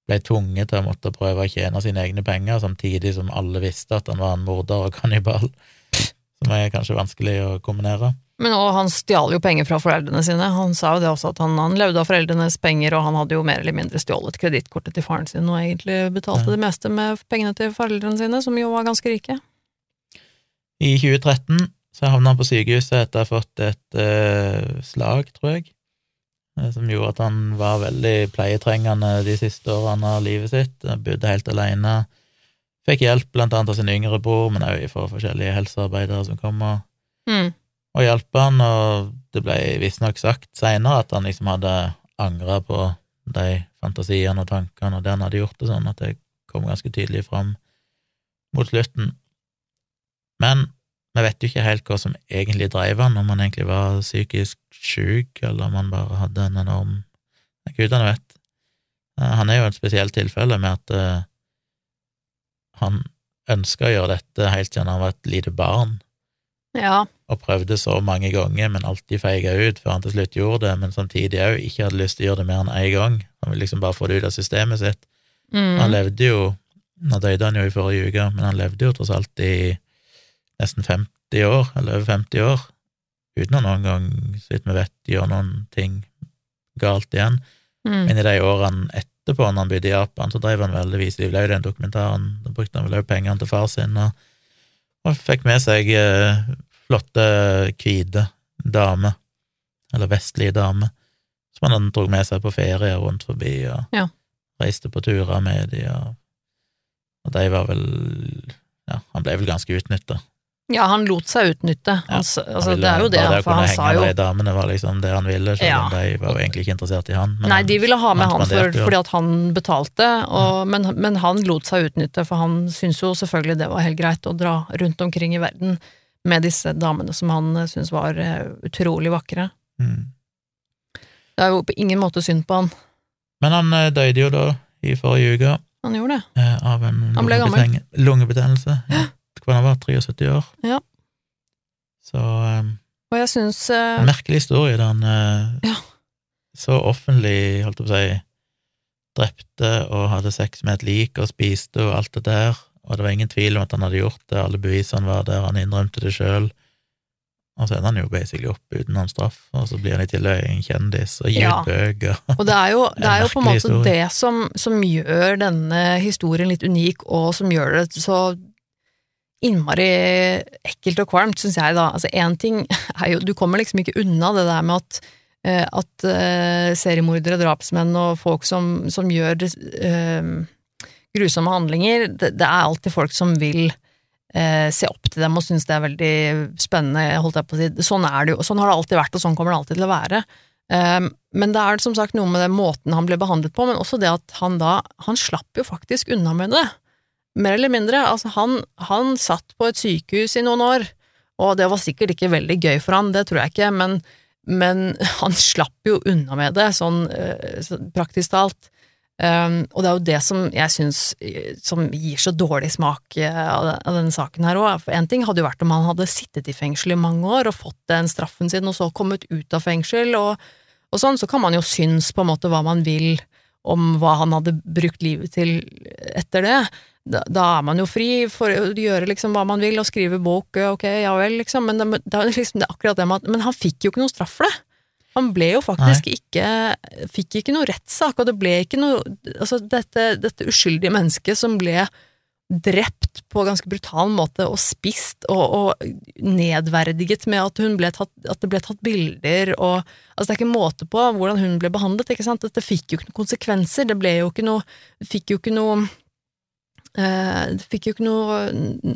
ble tvunget til å måtte prøve å tjene sine egne penger, samtidig som alle visste at han var en morder og kannibal, som er kanskje vanskelig å kombinere. Men og han stjal jo penger fra foreldrene sine. Han sa jo det også, at han, han levde av foreldrenes penger, og han hadde jo mer eller mindre stjålet kredittkortet til faren sin, og egentlig betalte Ja. det meste med pengene til foreldrene sine, som jo var ganske rike. I 2013 så havna han på sykehuset etter å ha fått et uh, slag, tror jeg, som gjorde at han var veldig pleietrengende de siste årene av livet sitt. Han Bodde helt alene. Fikk hjelp blant annet av sin yngre bror, men òg fra forskjellige helsearbeidere som kom og, Mm. og hjalp han, og det ble visstnok sagt seinere at han liksom hadde angra på de fantasiene og tankene og det han hadde gjort, og sånn, at det kom ganske tydelig fram mot slutten. Men vi vet jo ikke helt hva som egentlig drev han, om han egentlig var psykisk syk, eller om han bare hadde en enorm Gudene vet. Eh, Han er jo et spesielt tilfelle med at uh, han ønska å gjøre dette helt siden han var et lite barn, Ja. og prøvde så mange ganger, men alltid feiga ut før han til slutt gjorde det, men samtidig òg ikke hadde lyst til å gjøre det mer enn én gang. Han ville liksom bare få det ut av systemet sitt. Han Mm. levde jo Nå døde han jo i forrige uke, men han levde jo tross alt i nesten 50 år, eller over 50 år, uten å noen gang, så vidt vi vet, gjøre noen ting galt igjen. Mm. Men i de årene etterpå, når han bodde i Japan, så drev han veldig vel også den dokumentaren. Da brukte han vel også pengene til far sin, og, og fikk med seg eh, flotte, hvite damer, eller vestlige damer, som han tok med seg på ferie rundt forbi, og Ja. reiste på turer med de, og, og de var vel Ja, han ble vel ganske utnytta. Ja, han lot seg utnytte. Han, s- altså, det er jo det, for han sa jo de damene var liksom det han ville, selv om de var jo egentlig ikke interessert i han. men Nei, de ville ha med han han for, fordi at han betalte, og, men, men han lot seg utnytte, for han syntes jo selvfølgelig det var helt greit å dra rundt omkring i verden med disse damene som han eh, syntes var eh, utrolig vakre. Mm. Det er jo på ingen måte synd på han. Men han eh, døde jo da i forrige uke Han gjorde det. av en Han ble gammel. lungebetennelse. Ja. Hva han var 73 år. Ja. Så um, Og jeg syns uh, en merkelig historie da han eh, Ja. så offentlig, holdt jeg på å si, drepte og hadde sex med et lik og spiste og alt det der, og det var ingen tvil om at han hadde gjort det, alle bevisene var der, han innrømte det sjøl. Og så ender han jo basically opp uten noen straff, og så blir han i tillegg en kjendis og gir Ja. ut bøker. Og det er jo, [LAUGHS] det er jo på en måte historie. det som, som gjør denne historien litt unik, og som gjør det så innmari ekkelt og kvalmt, syns jeg, da. Altså, én ting er jo Du kommer liksom ikke unna det der med at eh, at eh, seriemordere, drapsmenn og folk som, som gjør eh, grusomme handlinger, det, det er alltid folk som vil eh, se opp til dem og synes det er veldig spennende, holdt jeg på å si. Sånn er det jo, sånn har det alltid vært, og sånn kommer det alltid til å være. Men det er som sagt noe med den måten han ble behandlet på, men også det at han da Han slapp jo faktisk unna med det. Mer eller mindre. Altså, han, han satt på et sykehus i noen år, og det var sikkert ikke veldig gøy for han, det tror jeg ikke, men, men [LAUGHS] han slapp jo unna med det, sånn eh, praktisk talt. Um, og det er jo det som jeg syns eh, som gir så dårlig smak eh, av, av denne saken her òg. Én ting hadde jo vært om han hadde sittet i fengsel i mange år og fått den straffen sin, og så kommet ut av fengsel og, og sånn, så kan man jo synes på en måte hva man vil om hva han hadde brukt livet til etter det. Da, da er man jo fri for å gjøre liksom hva man vil og skrive bok, ok, ja vel, liksom, men det, det liksom det er akkurat det med at Men han fikk jo ikke noe straff for det. Han ble jo faktisk ikke Fikk ikke noe rettssak, og det ble ikke noe Altså, dette, dette uskyldige mennesket som ble drept på ganske brutal måte og spist og, og nedverdiget med at, ble tatt, at det ble tatt bilder og Altså, det er ikke måte på hvordan hun ble behandlet, ikke sant. Dette fikk jo ikke noen konsekvenser. Det ble jo ikke noe Fikk jo ikke noe Det fikk jo ikke noe,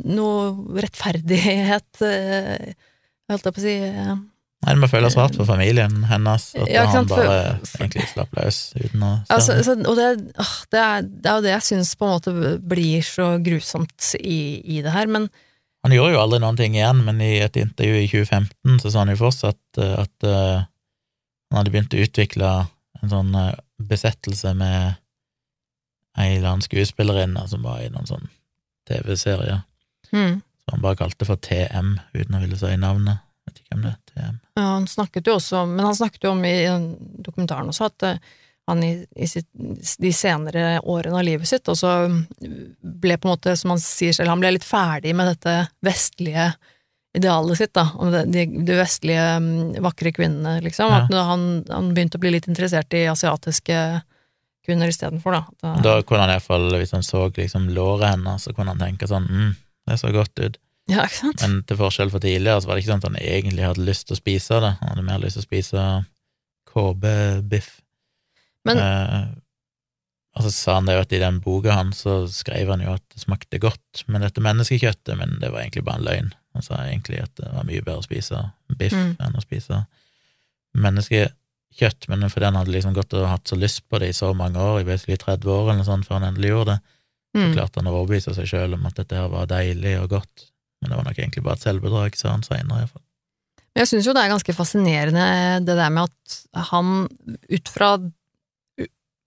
noe rettferdighet, eh, holdt jeg på å si. eh, Nei, det må føles rart for familien hennes at Ja, han bare for- egentlig slapp løs uten å Altså, så, og det, åh, det, er, det er jo det jeg syns på en måte blir så grusomt i, i det her, men Han gjorde jo aldri noen ting igjen, men i et intervju i 2015 så sa han jo fortsatt at, at uh, han hadde begynt å utvikle en sånn eh, besettelse med ei eller annen skuespillerinne som var i noen sånn TV-serie, mm. som han bare kalte for TM, uten å ville si navnet. Vet ikke hvem det er. TM. ja, han snakket jo også Men han snakket jo om i dokumentaren også at eh, han i, i sitt, de senere årene av livet sitt også ble på en måte, som han sier selv, han ble litt ferdig med dette vestlige idealet sitt, da, om det- de, de vestlige mm, vakre kvinnene, liksom. Ja. At han, han begynte å bli litt interessert i asiatiske kvinner istedenfor, da. da. Da kunne han iallfall, hvis han så liksom låret hennes, så kunne han tenke sånn mm, det så godt ut. ja, ikke sant? Men til forskjell fra tidligere, så var det ikke sånn at han egentlig hadde lyst til å spise det. Han hadde mer lyst til å spise KB-biff. Men- eh, og så sa han det jo at i den boka hans så skrev han jo at det smakte godt med dette menneskekjøttet, men det var egentlig bare en løgn. Han sa egentlig at det var mye bedre å spise biff Mm. enn å spise menneskekjøtt, men fordi han hadde liksom gått og hatt så lyst på det i så mange år, i basically 30 år eller noe sånt, før han endelig gjorde det, så Mm. klarte han å overbevise seg sjøl om at dette her var deilig og godt. Men det var nok egentlig bare et selvbedrag, sa han seinere iallfall. Men jeg syns jo det er ganske fascinerende det der med at han ut fra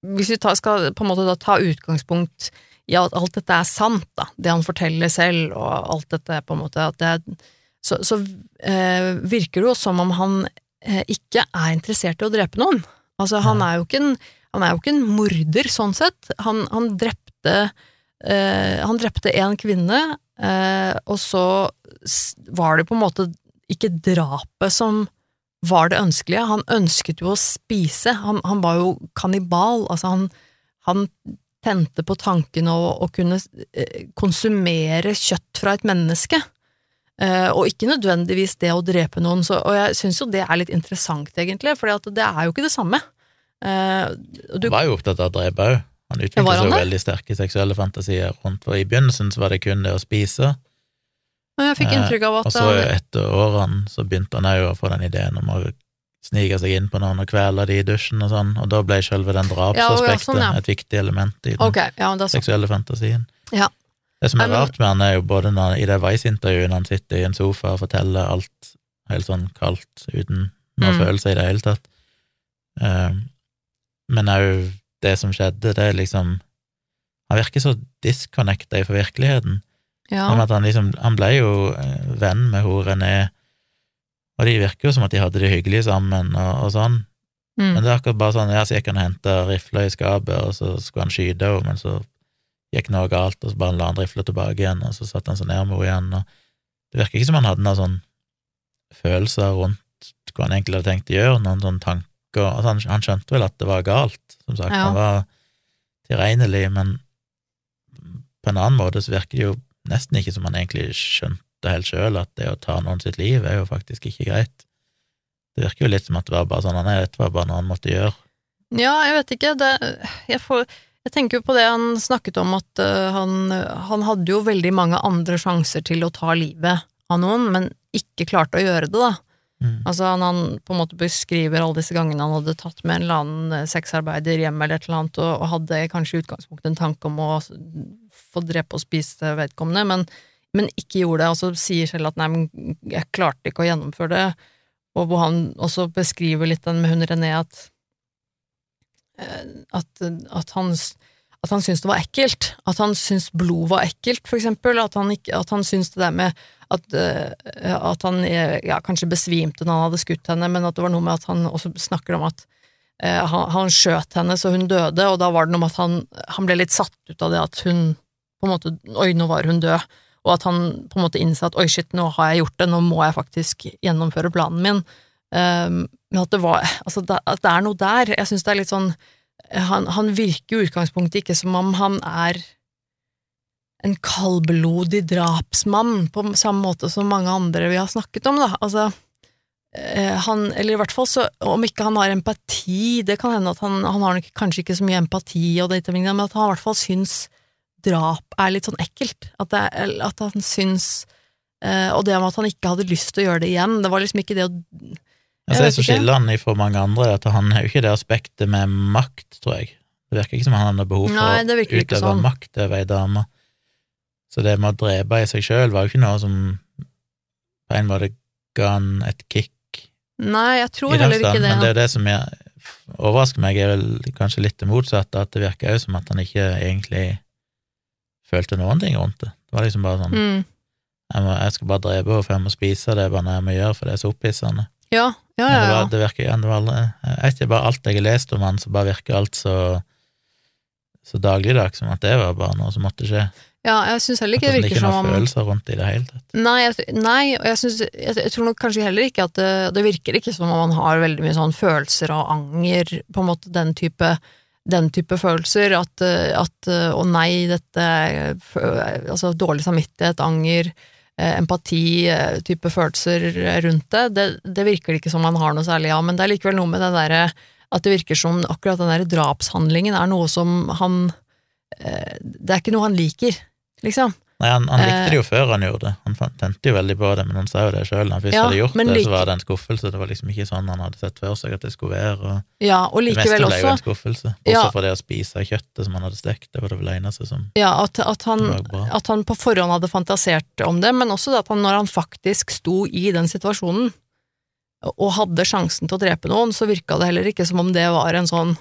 Hvis vi skal på en måte da ta utgangspunkt i at alt dette er sant, da, det han forteller selv, og alt dette på en måte at det, Så, så eh, virker det jo som om han ikke er interessert i å drepe noen. Altså, han er jo ikke en, han er jo ikke en morder, sånn sett. Han, han drepte eh, Han drepte én kvinne, eh, og så var det på en måte ikke drapet som var det ønskelige. Han ønsket jo å spise. Han, han var jo kannibal. Altså, han, han tente på tanken å, å kunne eh, konsumere kjøtt fra et menneske. Eh, og ikke nødvendigvis det å drepe noen, så, og jeg syns jo det er litt interessant, egentlig, for det er jo ikke det samme. Eh, du, Han var jo opptatt av å drepe òg. Han han seg jo veldig sterke seksuelle fantasier rundt, for i begynnelsen så var det kun det å spise, Og jeg fikk eh, inntrykk av og så etter årene så begynte han òg å få den ideen om å snike seg inn på noen og kvele de i dusjen og sånn, og da ble selve den Ja, ja, sånn, ja. et viktig element i den okay, ja, men seksuelle fantasien. Ja. Det som er rart med han, er jo både når, i det Vice-intervjuet når han sitter i en sofa og forteller alt helt sånn kaldt, uten noen Mm. følelse i det hele tatt, um, men òg det som skjedde, det er liksom Han virker så disconnecta fra virkeligheten. Ja. At han liksom Han ble jo eh, venn med hun René, og de virker jo som at de hadde det hyggelig sammen og, og sånn. Mm. Men det er akkurat bare sånn, ja, så gikk han og henta rifla i skapet, og så skulle han skyte henne, men så gikk noe galt, og så bare la han rifla tilbake igjen, og så satte han seg ned med henne igjen, og det virker ikke som han hadde noen sånn følelser rundt hva han egentlig hadde tenkt å gjøre, noen sånne tanker, altså han, han skjønte vel at det var galt, som sagt, Ja. han var tilregnelig, men på en annen måte så virker det jo nesten ikke som han egentlig skjønte helt sjøl at det å ta noen sitt liv er jo faktisk ikke greit. Det virker jo litt som at det var bare sånn han er, dette var bare noe han måtte gjøre. Ja, jeg vet ikke. Det, jeg, får, jeg tenker jo på det han snakket om, at øh, han, han hadde jo veldig mange andre sjanser til å ta livet av noen, men ikke klarte å gjøre det, da. Mm. Altså han, han på en måte beskriver alle disse gangene han hadde tatt med en eller annen eh, sexarbeider hjem eller et eller annet, og, og hadde kanskje i utgangspunktet en tanke om å få drepe og spise vedkommende, men, men ikke gjorde det, og så sier selv at nei, men jeg klarte ikke å gjennomføre det, og hvor han også beskriver litt den med hun René at eh, at, at han at han syntes det var ekkelt, at han syntes blod var ekkelt, for eksempel, at han, ikke, at han syntes det der med at, uh, at han eh, ja, kanskje besvimte når han hadde skutt henne, men at det var noe med at han også snakker om at uh, han, han skjøt henne så hun døde, og da var det noe med at han, han ble litt satt ut av det at hun på en måte Oi, nå var hun død. Og at han på en måte innså at oi, shit, nå har jeg gjort det, nå må jeg faktisk gjennomføre planen min. Um, men at det var Altså, at det er noe der. Jeg syns det er litt sånn han, han virker i utgangspunktet ikke som om han er en kaldblodig drapsmann, på samme måte som mange andre vi har snakket om, da. Altså, eh, han, eller i hvert fall så, om ikke han har empati, det kan hende at han, han har kanskje ikke så mye empati og det, men at han i hvert fall syns drap er litt sånn ekkelt. At, det at han syns eh, Og det med at han ikke hadde lyst til å gjøre det igjen, det var liksom ikke det å Altså, det som skiller han fra mange andre, er at han er jo ikke det aspektet med makt, tror jeg. Det virker ikke som han har behov for Nei, å utøve sånn. makt over ei dame. Så det med å drepe i seg sjøl var jo ikke noe som på en måte ga han et kick Nei, jeg tror heller ikke det. men det er det som jeg, overrasker meg, er vel kanskje litt det motsatte, at det virker jo som at han ikke egentlig følte noen ting rundt det. Det var liksom bare sånn Mm. jeg, må, jeg skal bare drepe henne, for jeg må spise det, bare noe jeg må gjøre, for det er så opphissende. Ja, ja, ja. det, ja. det virker ja, det bare alt jeg har lest om han, så bare virker alt så så dagligdags som at det var bare noe som måtte skje. ja jeg syns heller ikke det det virker ikke er som noen følelser rundt det i det hele tatt. Nei, jeg, nei og jeg, synes, jeg, jeg tror nok kanskje heller ikke at det, det virker ikke som om man har veldig mye sånn følelser og anger, på en måte den type, den type følelser, at, eh, at eh, å nei, dette Altså dårlig samvittighet, anger, empati, eh, type følelser rundt det, det, det virker ikke som man har noe særlig av, men det er likevel noe med det derre at det virker som akkurat den der drapshandlingen er noe som han eh, Det er ikke noe han liker, liksom. Nei, han, han likte Eh. det jo før han gjorde det. Han tente jo veldig på det, men han sa jo det sjøl. Når han først Ja, hadde gjort det, så var det en skuffelse. Det var liksom ikke sånn han hadde sett for seg at det skulle være. Og Ja, og det meste ble jo en skuffelse. Også Ja. for det å spise kjøttet som han hadde stekt. Det var det vel eneste som Ja, at, at, han, at han på forhånd hadde fantasert om det, men også at han, når han faktisk sto i den situasjonen og hadde sjansen til å drepe noen, så virka det heller ikke som om det var en sånn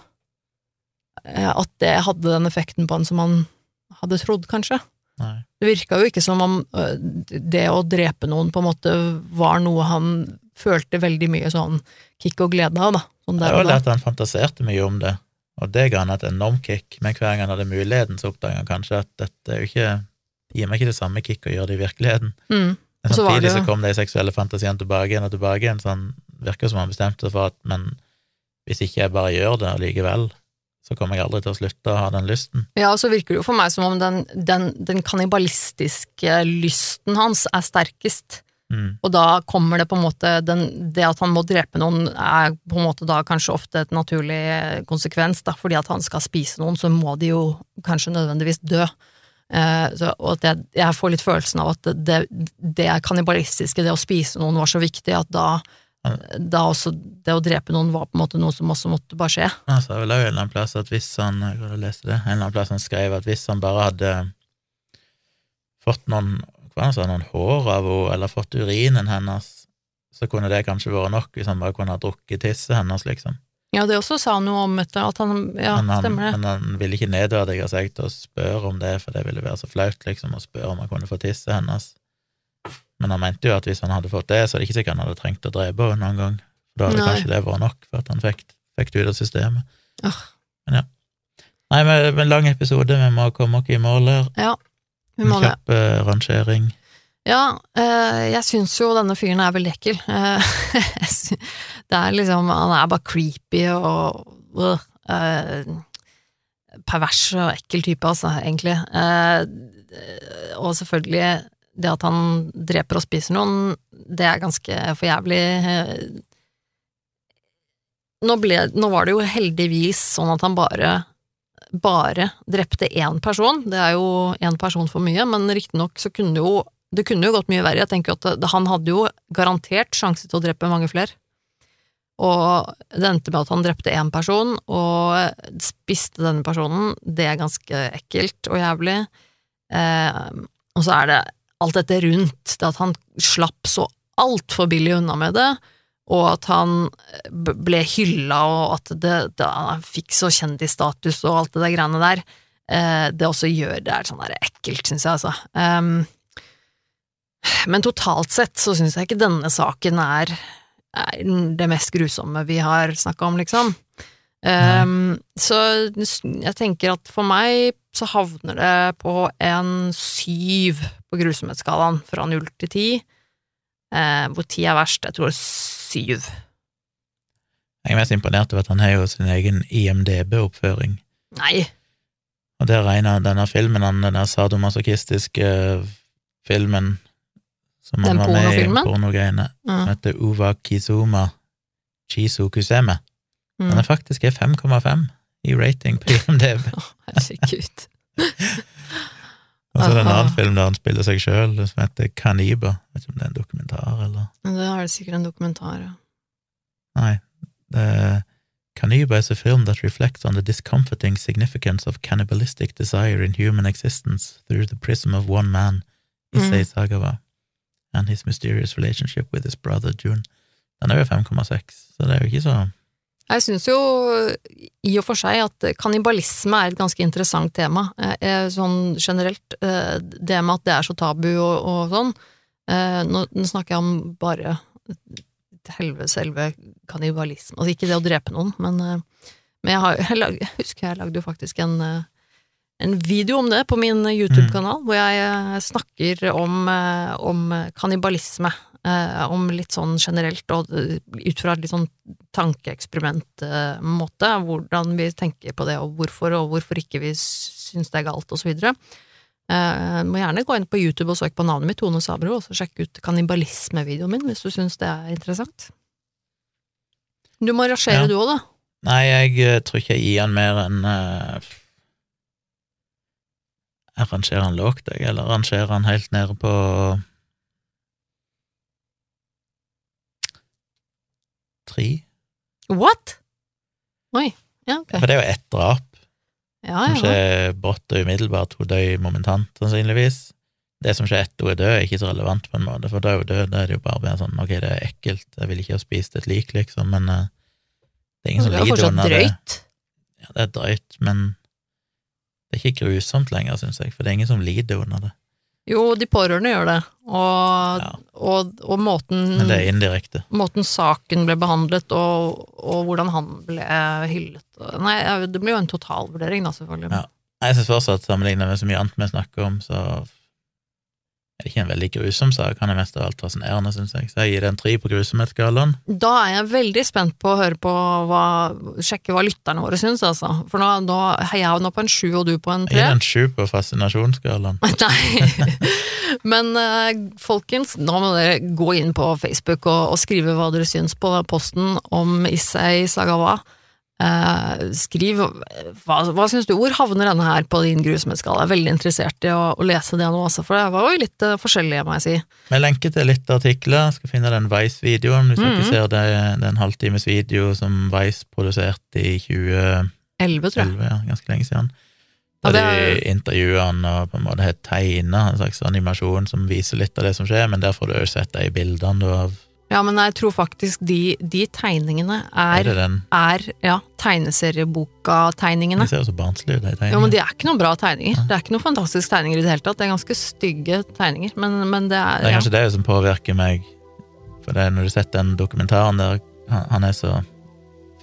eh, At det hadde den effekten på han som han hadde trodd, kanskje. Nei. Det virka jo ikke som om øh, det å drepe noen på en måte var noe han følte veldig mye sånn kick og glede av, da. Sånn Det var det at han fantaserte mye om det, og det ga han et enormt kick. Men hver gang han hadde muligheten, så oppdaga han kanskje at dette er jo ikke gir meg ikke det samme kick å gjøre det i virkeligheten. Mm. Men samtidig så det så kom de seksuelle fantasiene tilbake igjen og tilbake igjen, så han virker som han bestemte seg for at men hvis ikke jeg bare gjør det allikevel, så kommer jeg aldri til å slutte å ha den lysten. Ja, og så virker det jo for meg som om den, den, den kannibalistiske lysten hans er sterkest. Mm. Og da kommer det på en måte den, Det at han må drepe noen, er på en måte da kanskje ofte et naturlig konsekvens, da, fordi at han skal spise noen, så må de jo kanskje nødvendigvis dø. Eh, så, og at jeg, jeg får litt følelsen av at det, det kannibalistiske, det å spise noen, var så viktig at da, da også det å drepe noen var på en måte noe som også måtte bare skje. Han sa vel òg en eller annen plass at hvis han jeg lest det, en eller annen plass han skrev at hvis han bare hadde fått noen sa, noen hår av henne, eller fått urinen hennes, så kunne det kanskje vært nok hvis han bare kunne ha drukket tisset hennes, liksom. Ja, det også sa han noe om etter at han Ja, han, stemmer det. men han ville ikke nedverdige seg til å spørre om det, for det ville være så flaut, liksom, å spørre om han kunne få tisset hennes. Men han mente jo at hvis han hadde fått det, så er det ikke sikkert han hadde trengt å drepe henne noen gang. Da hadde Nei. kanskje det vært nok for at han fikk, fikk det ut av systemet. Åh. Men ja. Nei, men det lang episode, vi må komme oss i mål her. Ja, vi En må det. kjapp eh, rangering. Ja, eh, jeg syns jo denne fyren er veldig ekkel. Eh, [LAUGHS] det er liksom Han er bare creepy og øh, pervers og ekkel type, altså, egentlig. Og selvfølgelig, det at han dreper og spiser noen, det er ganske for jævlig. Nå, ble, nå var det jo heldigvis sånn at han bare bare drepte én person. Det er jo én person for mye, men riktignok så kunne det jo det kunne jo gått mye verre. Jeg tenker at det, Han hadde jo garantert sjanse til å drepe mange flere. Og det endte med at han drepte én person, og spiste denne personen. Det er ganske ekkelt og jævlig. Eh, og så er det alt dette rundt, det at han slapp så altfor billig unna med det, og at han ble hylla, og at det, det, han fikk så kjendisstatus og alt det der greiene der. Eh, det også gjør det er sånn der ekkelt, syns jeg, altså. Um, men totalt sett så syns jeg ikke denne saken er, er det mest grusomme vi har snakka om, liksom. Um, så jeg tenker at for meg så havner det på en syv på grusomhetsskalaen, fra null til ti. Eh, hvor ti er verst. Jeg tror syv. Jeg er mest imponert over at han har jo sin egen IMDb-oppføring. Nei, Og der regner denne filmen, han, den der sadomasochistiske filmen som han Den var med i, pornogreiene, Ja. som heter Uva Kizuma Chizu Kuseme. Den mm. er faktisk er 5,5 i rating på [LAUGHS] IMDb. herregud. [LAUGHS] Og så er det en annen film der han spiller seg sjøl, som heter Kaniba. Vet ikke om det er en dokumentar, eller Men det er det sikkert en dokumentar, ja. Nei. Det Kaniba is a film that reflects on the discomforting significance of cannibalistic desire in human existence through the prism of one man, Issei Mm. Sagawa, and his mysterious relationship with his brother Jun. Den er jo 5,6, så det er jo ikke så Jeg syns jo i og for seg at kannibalisme er et ganske interessant tema, eh, eh, sånn generelt. eh, Det med at det er så tabu og, og sånn. Nå, nå snakker jeg om bare helve, selve kannibalisme. Altså ikke det å drepe noen, men, men jeg, har, jeg, lag, jeg husker jeg lagde jo faktisk en, en video om det på min YouTube-kanal, hvor jeg snakker om, om kannibalisme. Eh, Om litt sånn generelt, og eh, ut fra et litt sånn tankeeksperimentmåte, eh, hvordan vi tenker på det, og hvorfor, og hvorfor ikke vi syns det er galt, og så videre. Eh, må gjerne gå inn på YouTube og søke på navnet mitt, Tone Sabro, og så sjekke ut kannibalismevideoen min, hvis du syns det er interessant. Du må rasjere, Ja. du òg, da. Nei, jeg eh, tror ikke jeg gir han mer enn uh Jeg rangerer han lågt, jeg, eller rangerer han helt nede på tre? What?! Oi. Ja, ok. For det er jo ett drap, Ja, som ja. skjer brått og umiddelbart. Hun dør momentant, sannsynligvis. Det som skjer etter hun er død, er ikke så relevant, på en måte, for da hun død. Da er det jo bare mer sånn ok, det er ekkelt, jeg vil ikke ha spist et lik, liksom, men uh, det er ingen som er lider fortsatt drøyt. det. Ja, det er drøyt, men det er ikke grusomt lenger, syns jeg, for det er ingen som lider under det. Jo, de pårørende gjør det, og, Ja. og, og måten Men det er indirekte. måten saken ble behandlet, og, og hvordan han ble hyllet. Nei, det blir jo en totalvurdering, da, selvfølgelig. Ja. Jeg syns fortsatt, sammenlignet med så mye annet vi snakker om, så er ikke en veldig grusom sak, han er mest av alt fascinerende, syns jeg. Så jeg gir det en tre på grusomhetsskalaen. Da er jeg veldig spent på å høre på hva Sjekke hva lytterne våre syns, altså. For nå, nå jeg nå på en sju, og du på en Jeg gir en sju på fascinasjonsskalaen. [LAUGHS] Nei. Men eh, folkens, nå må dere gå inn på Facebook og, og skrive hva dere syns på posten om Issei Sagawa. Eh, skriv hva, hva syns du, hvor havner denne her på din grusomhetsskala? Jeg er veldig interessert i å, å lese det nå også, for det var jo litt uh, forskjellig, må jeg si. Vi lenker til litt artikler, skal finne den Vice-videoen. Hvis dere Mhm. ser det, det er en halvtimes video som Vice produserte i 2011, tror jeg. ja, ganske lenge siden. Ja, Da det de er- intervjuer han og på en måte tegner en slags animasjon som viser litt av det som skjer, men der får du jo sett de bildene av Ja, men jeg tror faktisk de, de tegningene Er er, er ja, tegneserieboka-tegningene. De ser jo så barnslige ut, de Jo, men de er ikke noen bra tegninger. Det er ikke noen fantastiske tegninger i det hele tatt. Det er ganske stygge tegninger, men, men det er, Det er ja. kanskje det som påvirker meg, for det er når du har sett den dokumentaren der, han, han er så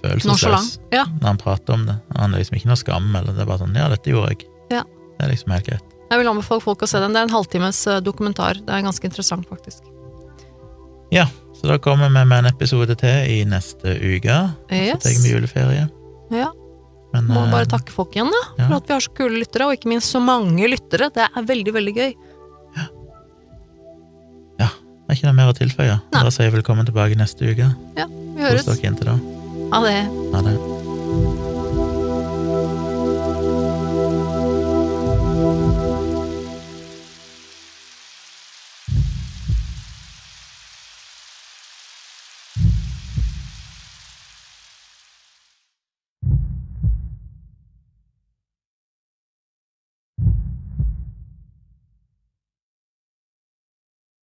følelsesløs. Ja, når han prater om det. Han er liksom ikke noe skam, eller det er bare sånn ja, dette gjorde jeg. Ja. Det er liksom helt greit. jeg vil anbefale folk å se den. Det er en halvtimes eh, dokumentar. Det er ganske interessant, faktisk. Ja, så da kommer vi med en episode til i neste uke. Så tar jeg juleferie. Ja, Men må eh, bare takke folk igjen, da. ja. For at vi har så kule lyttere, og ikke minst så mange lyttere. Det er veldig, veldig gøy. Ja, det er ikke noe mer å tilføye. Nei. Da sier jeg velkommen tilbake neste uke. Ja, Vi Kos høres. dere inntil da. Ha det. Ha det.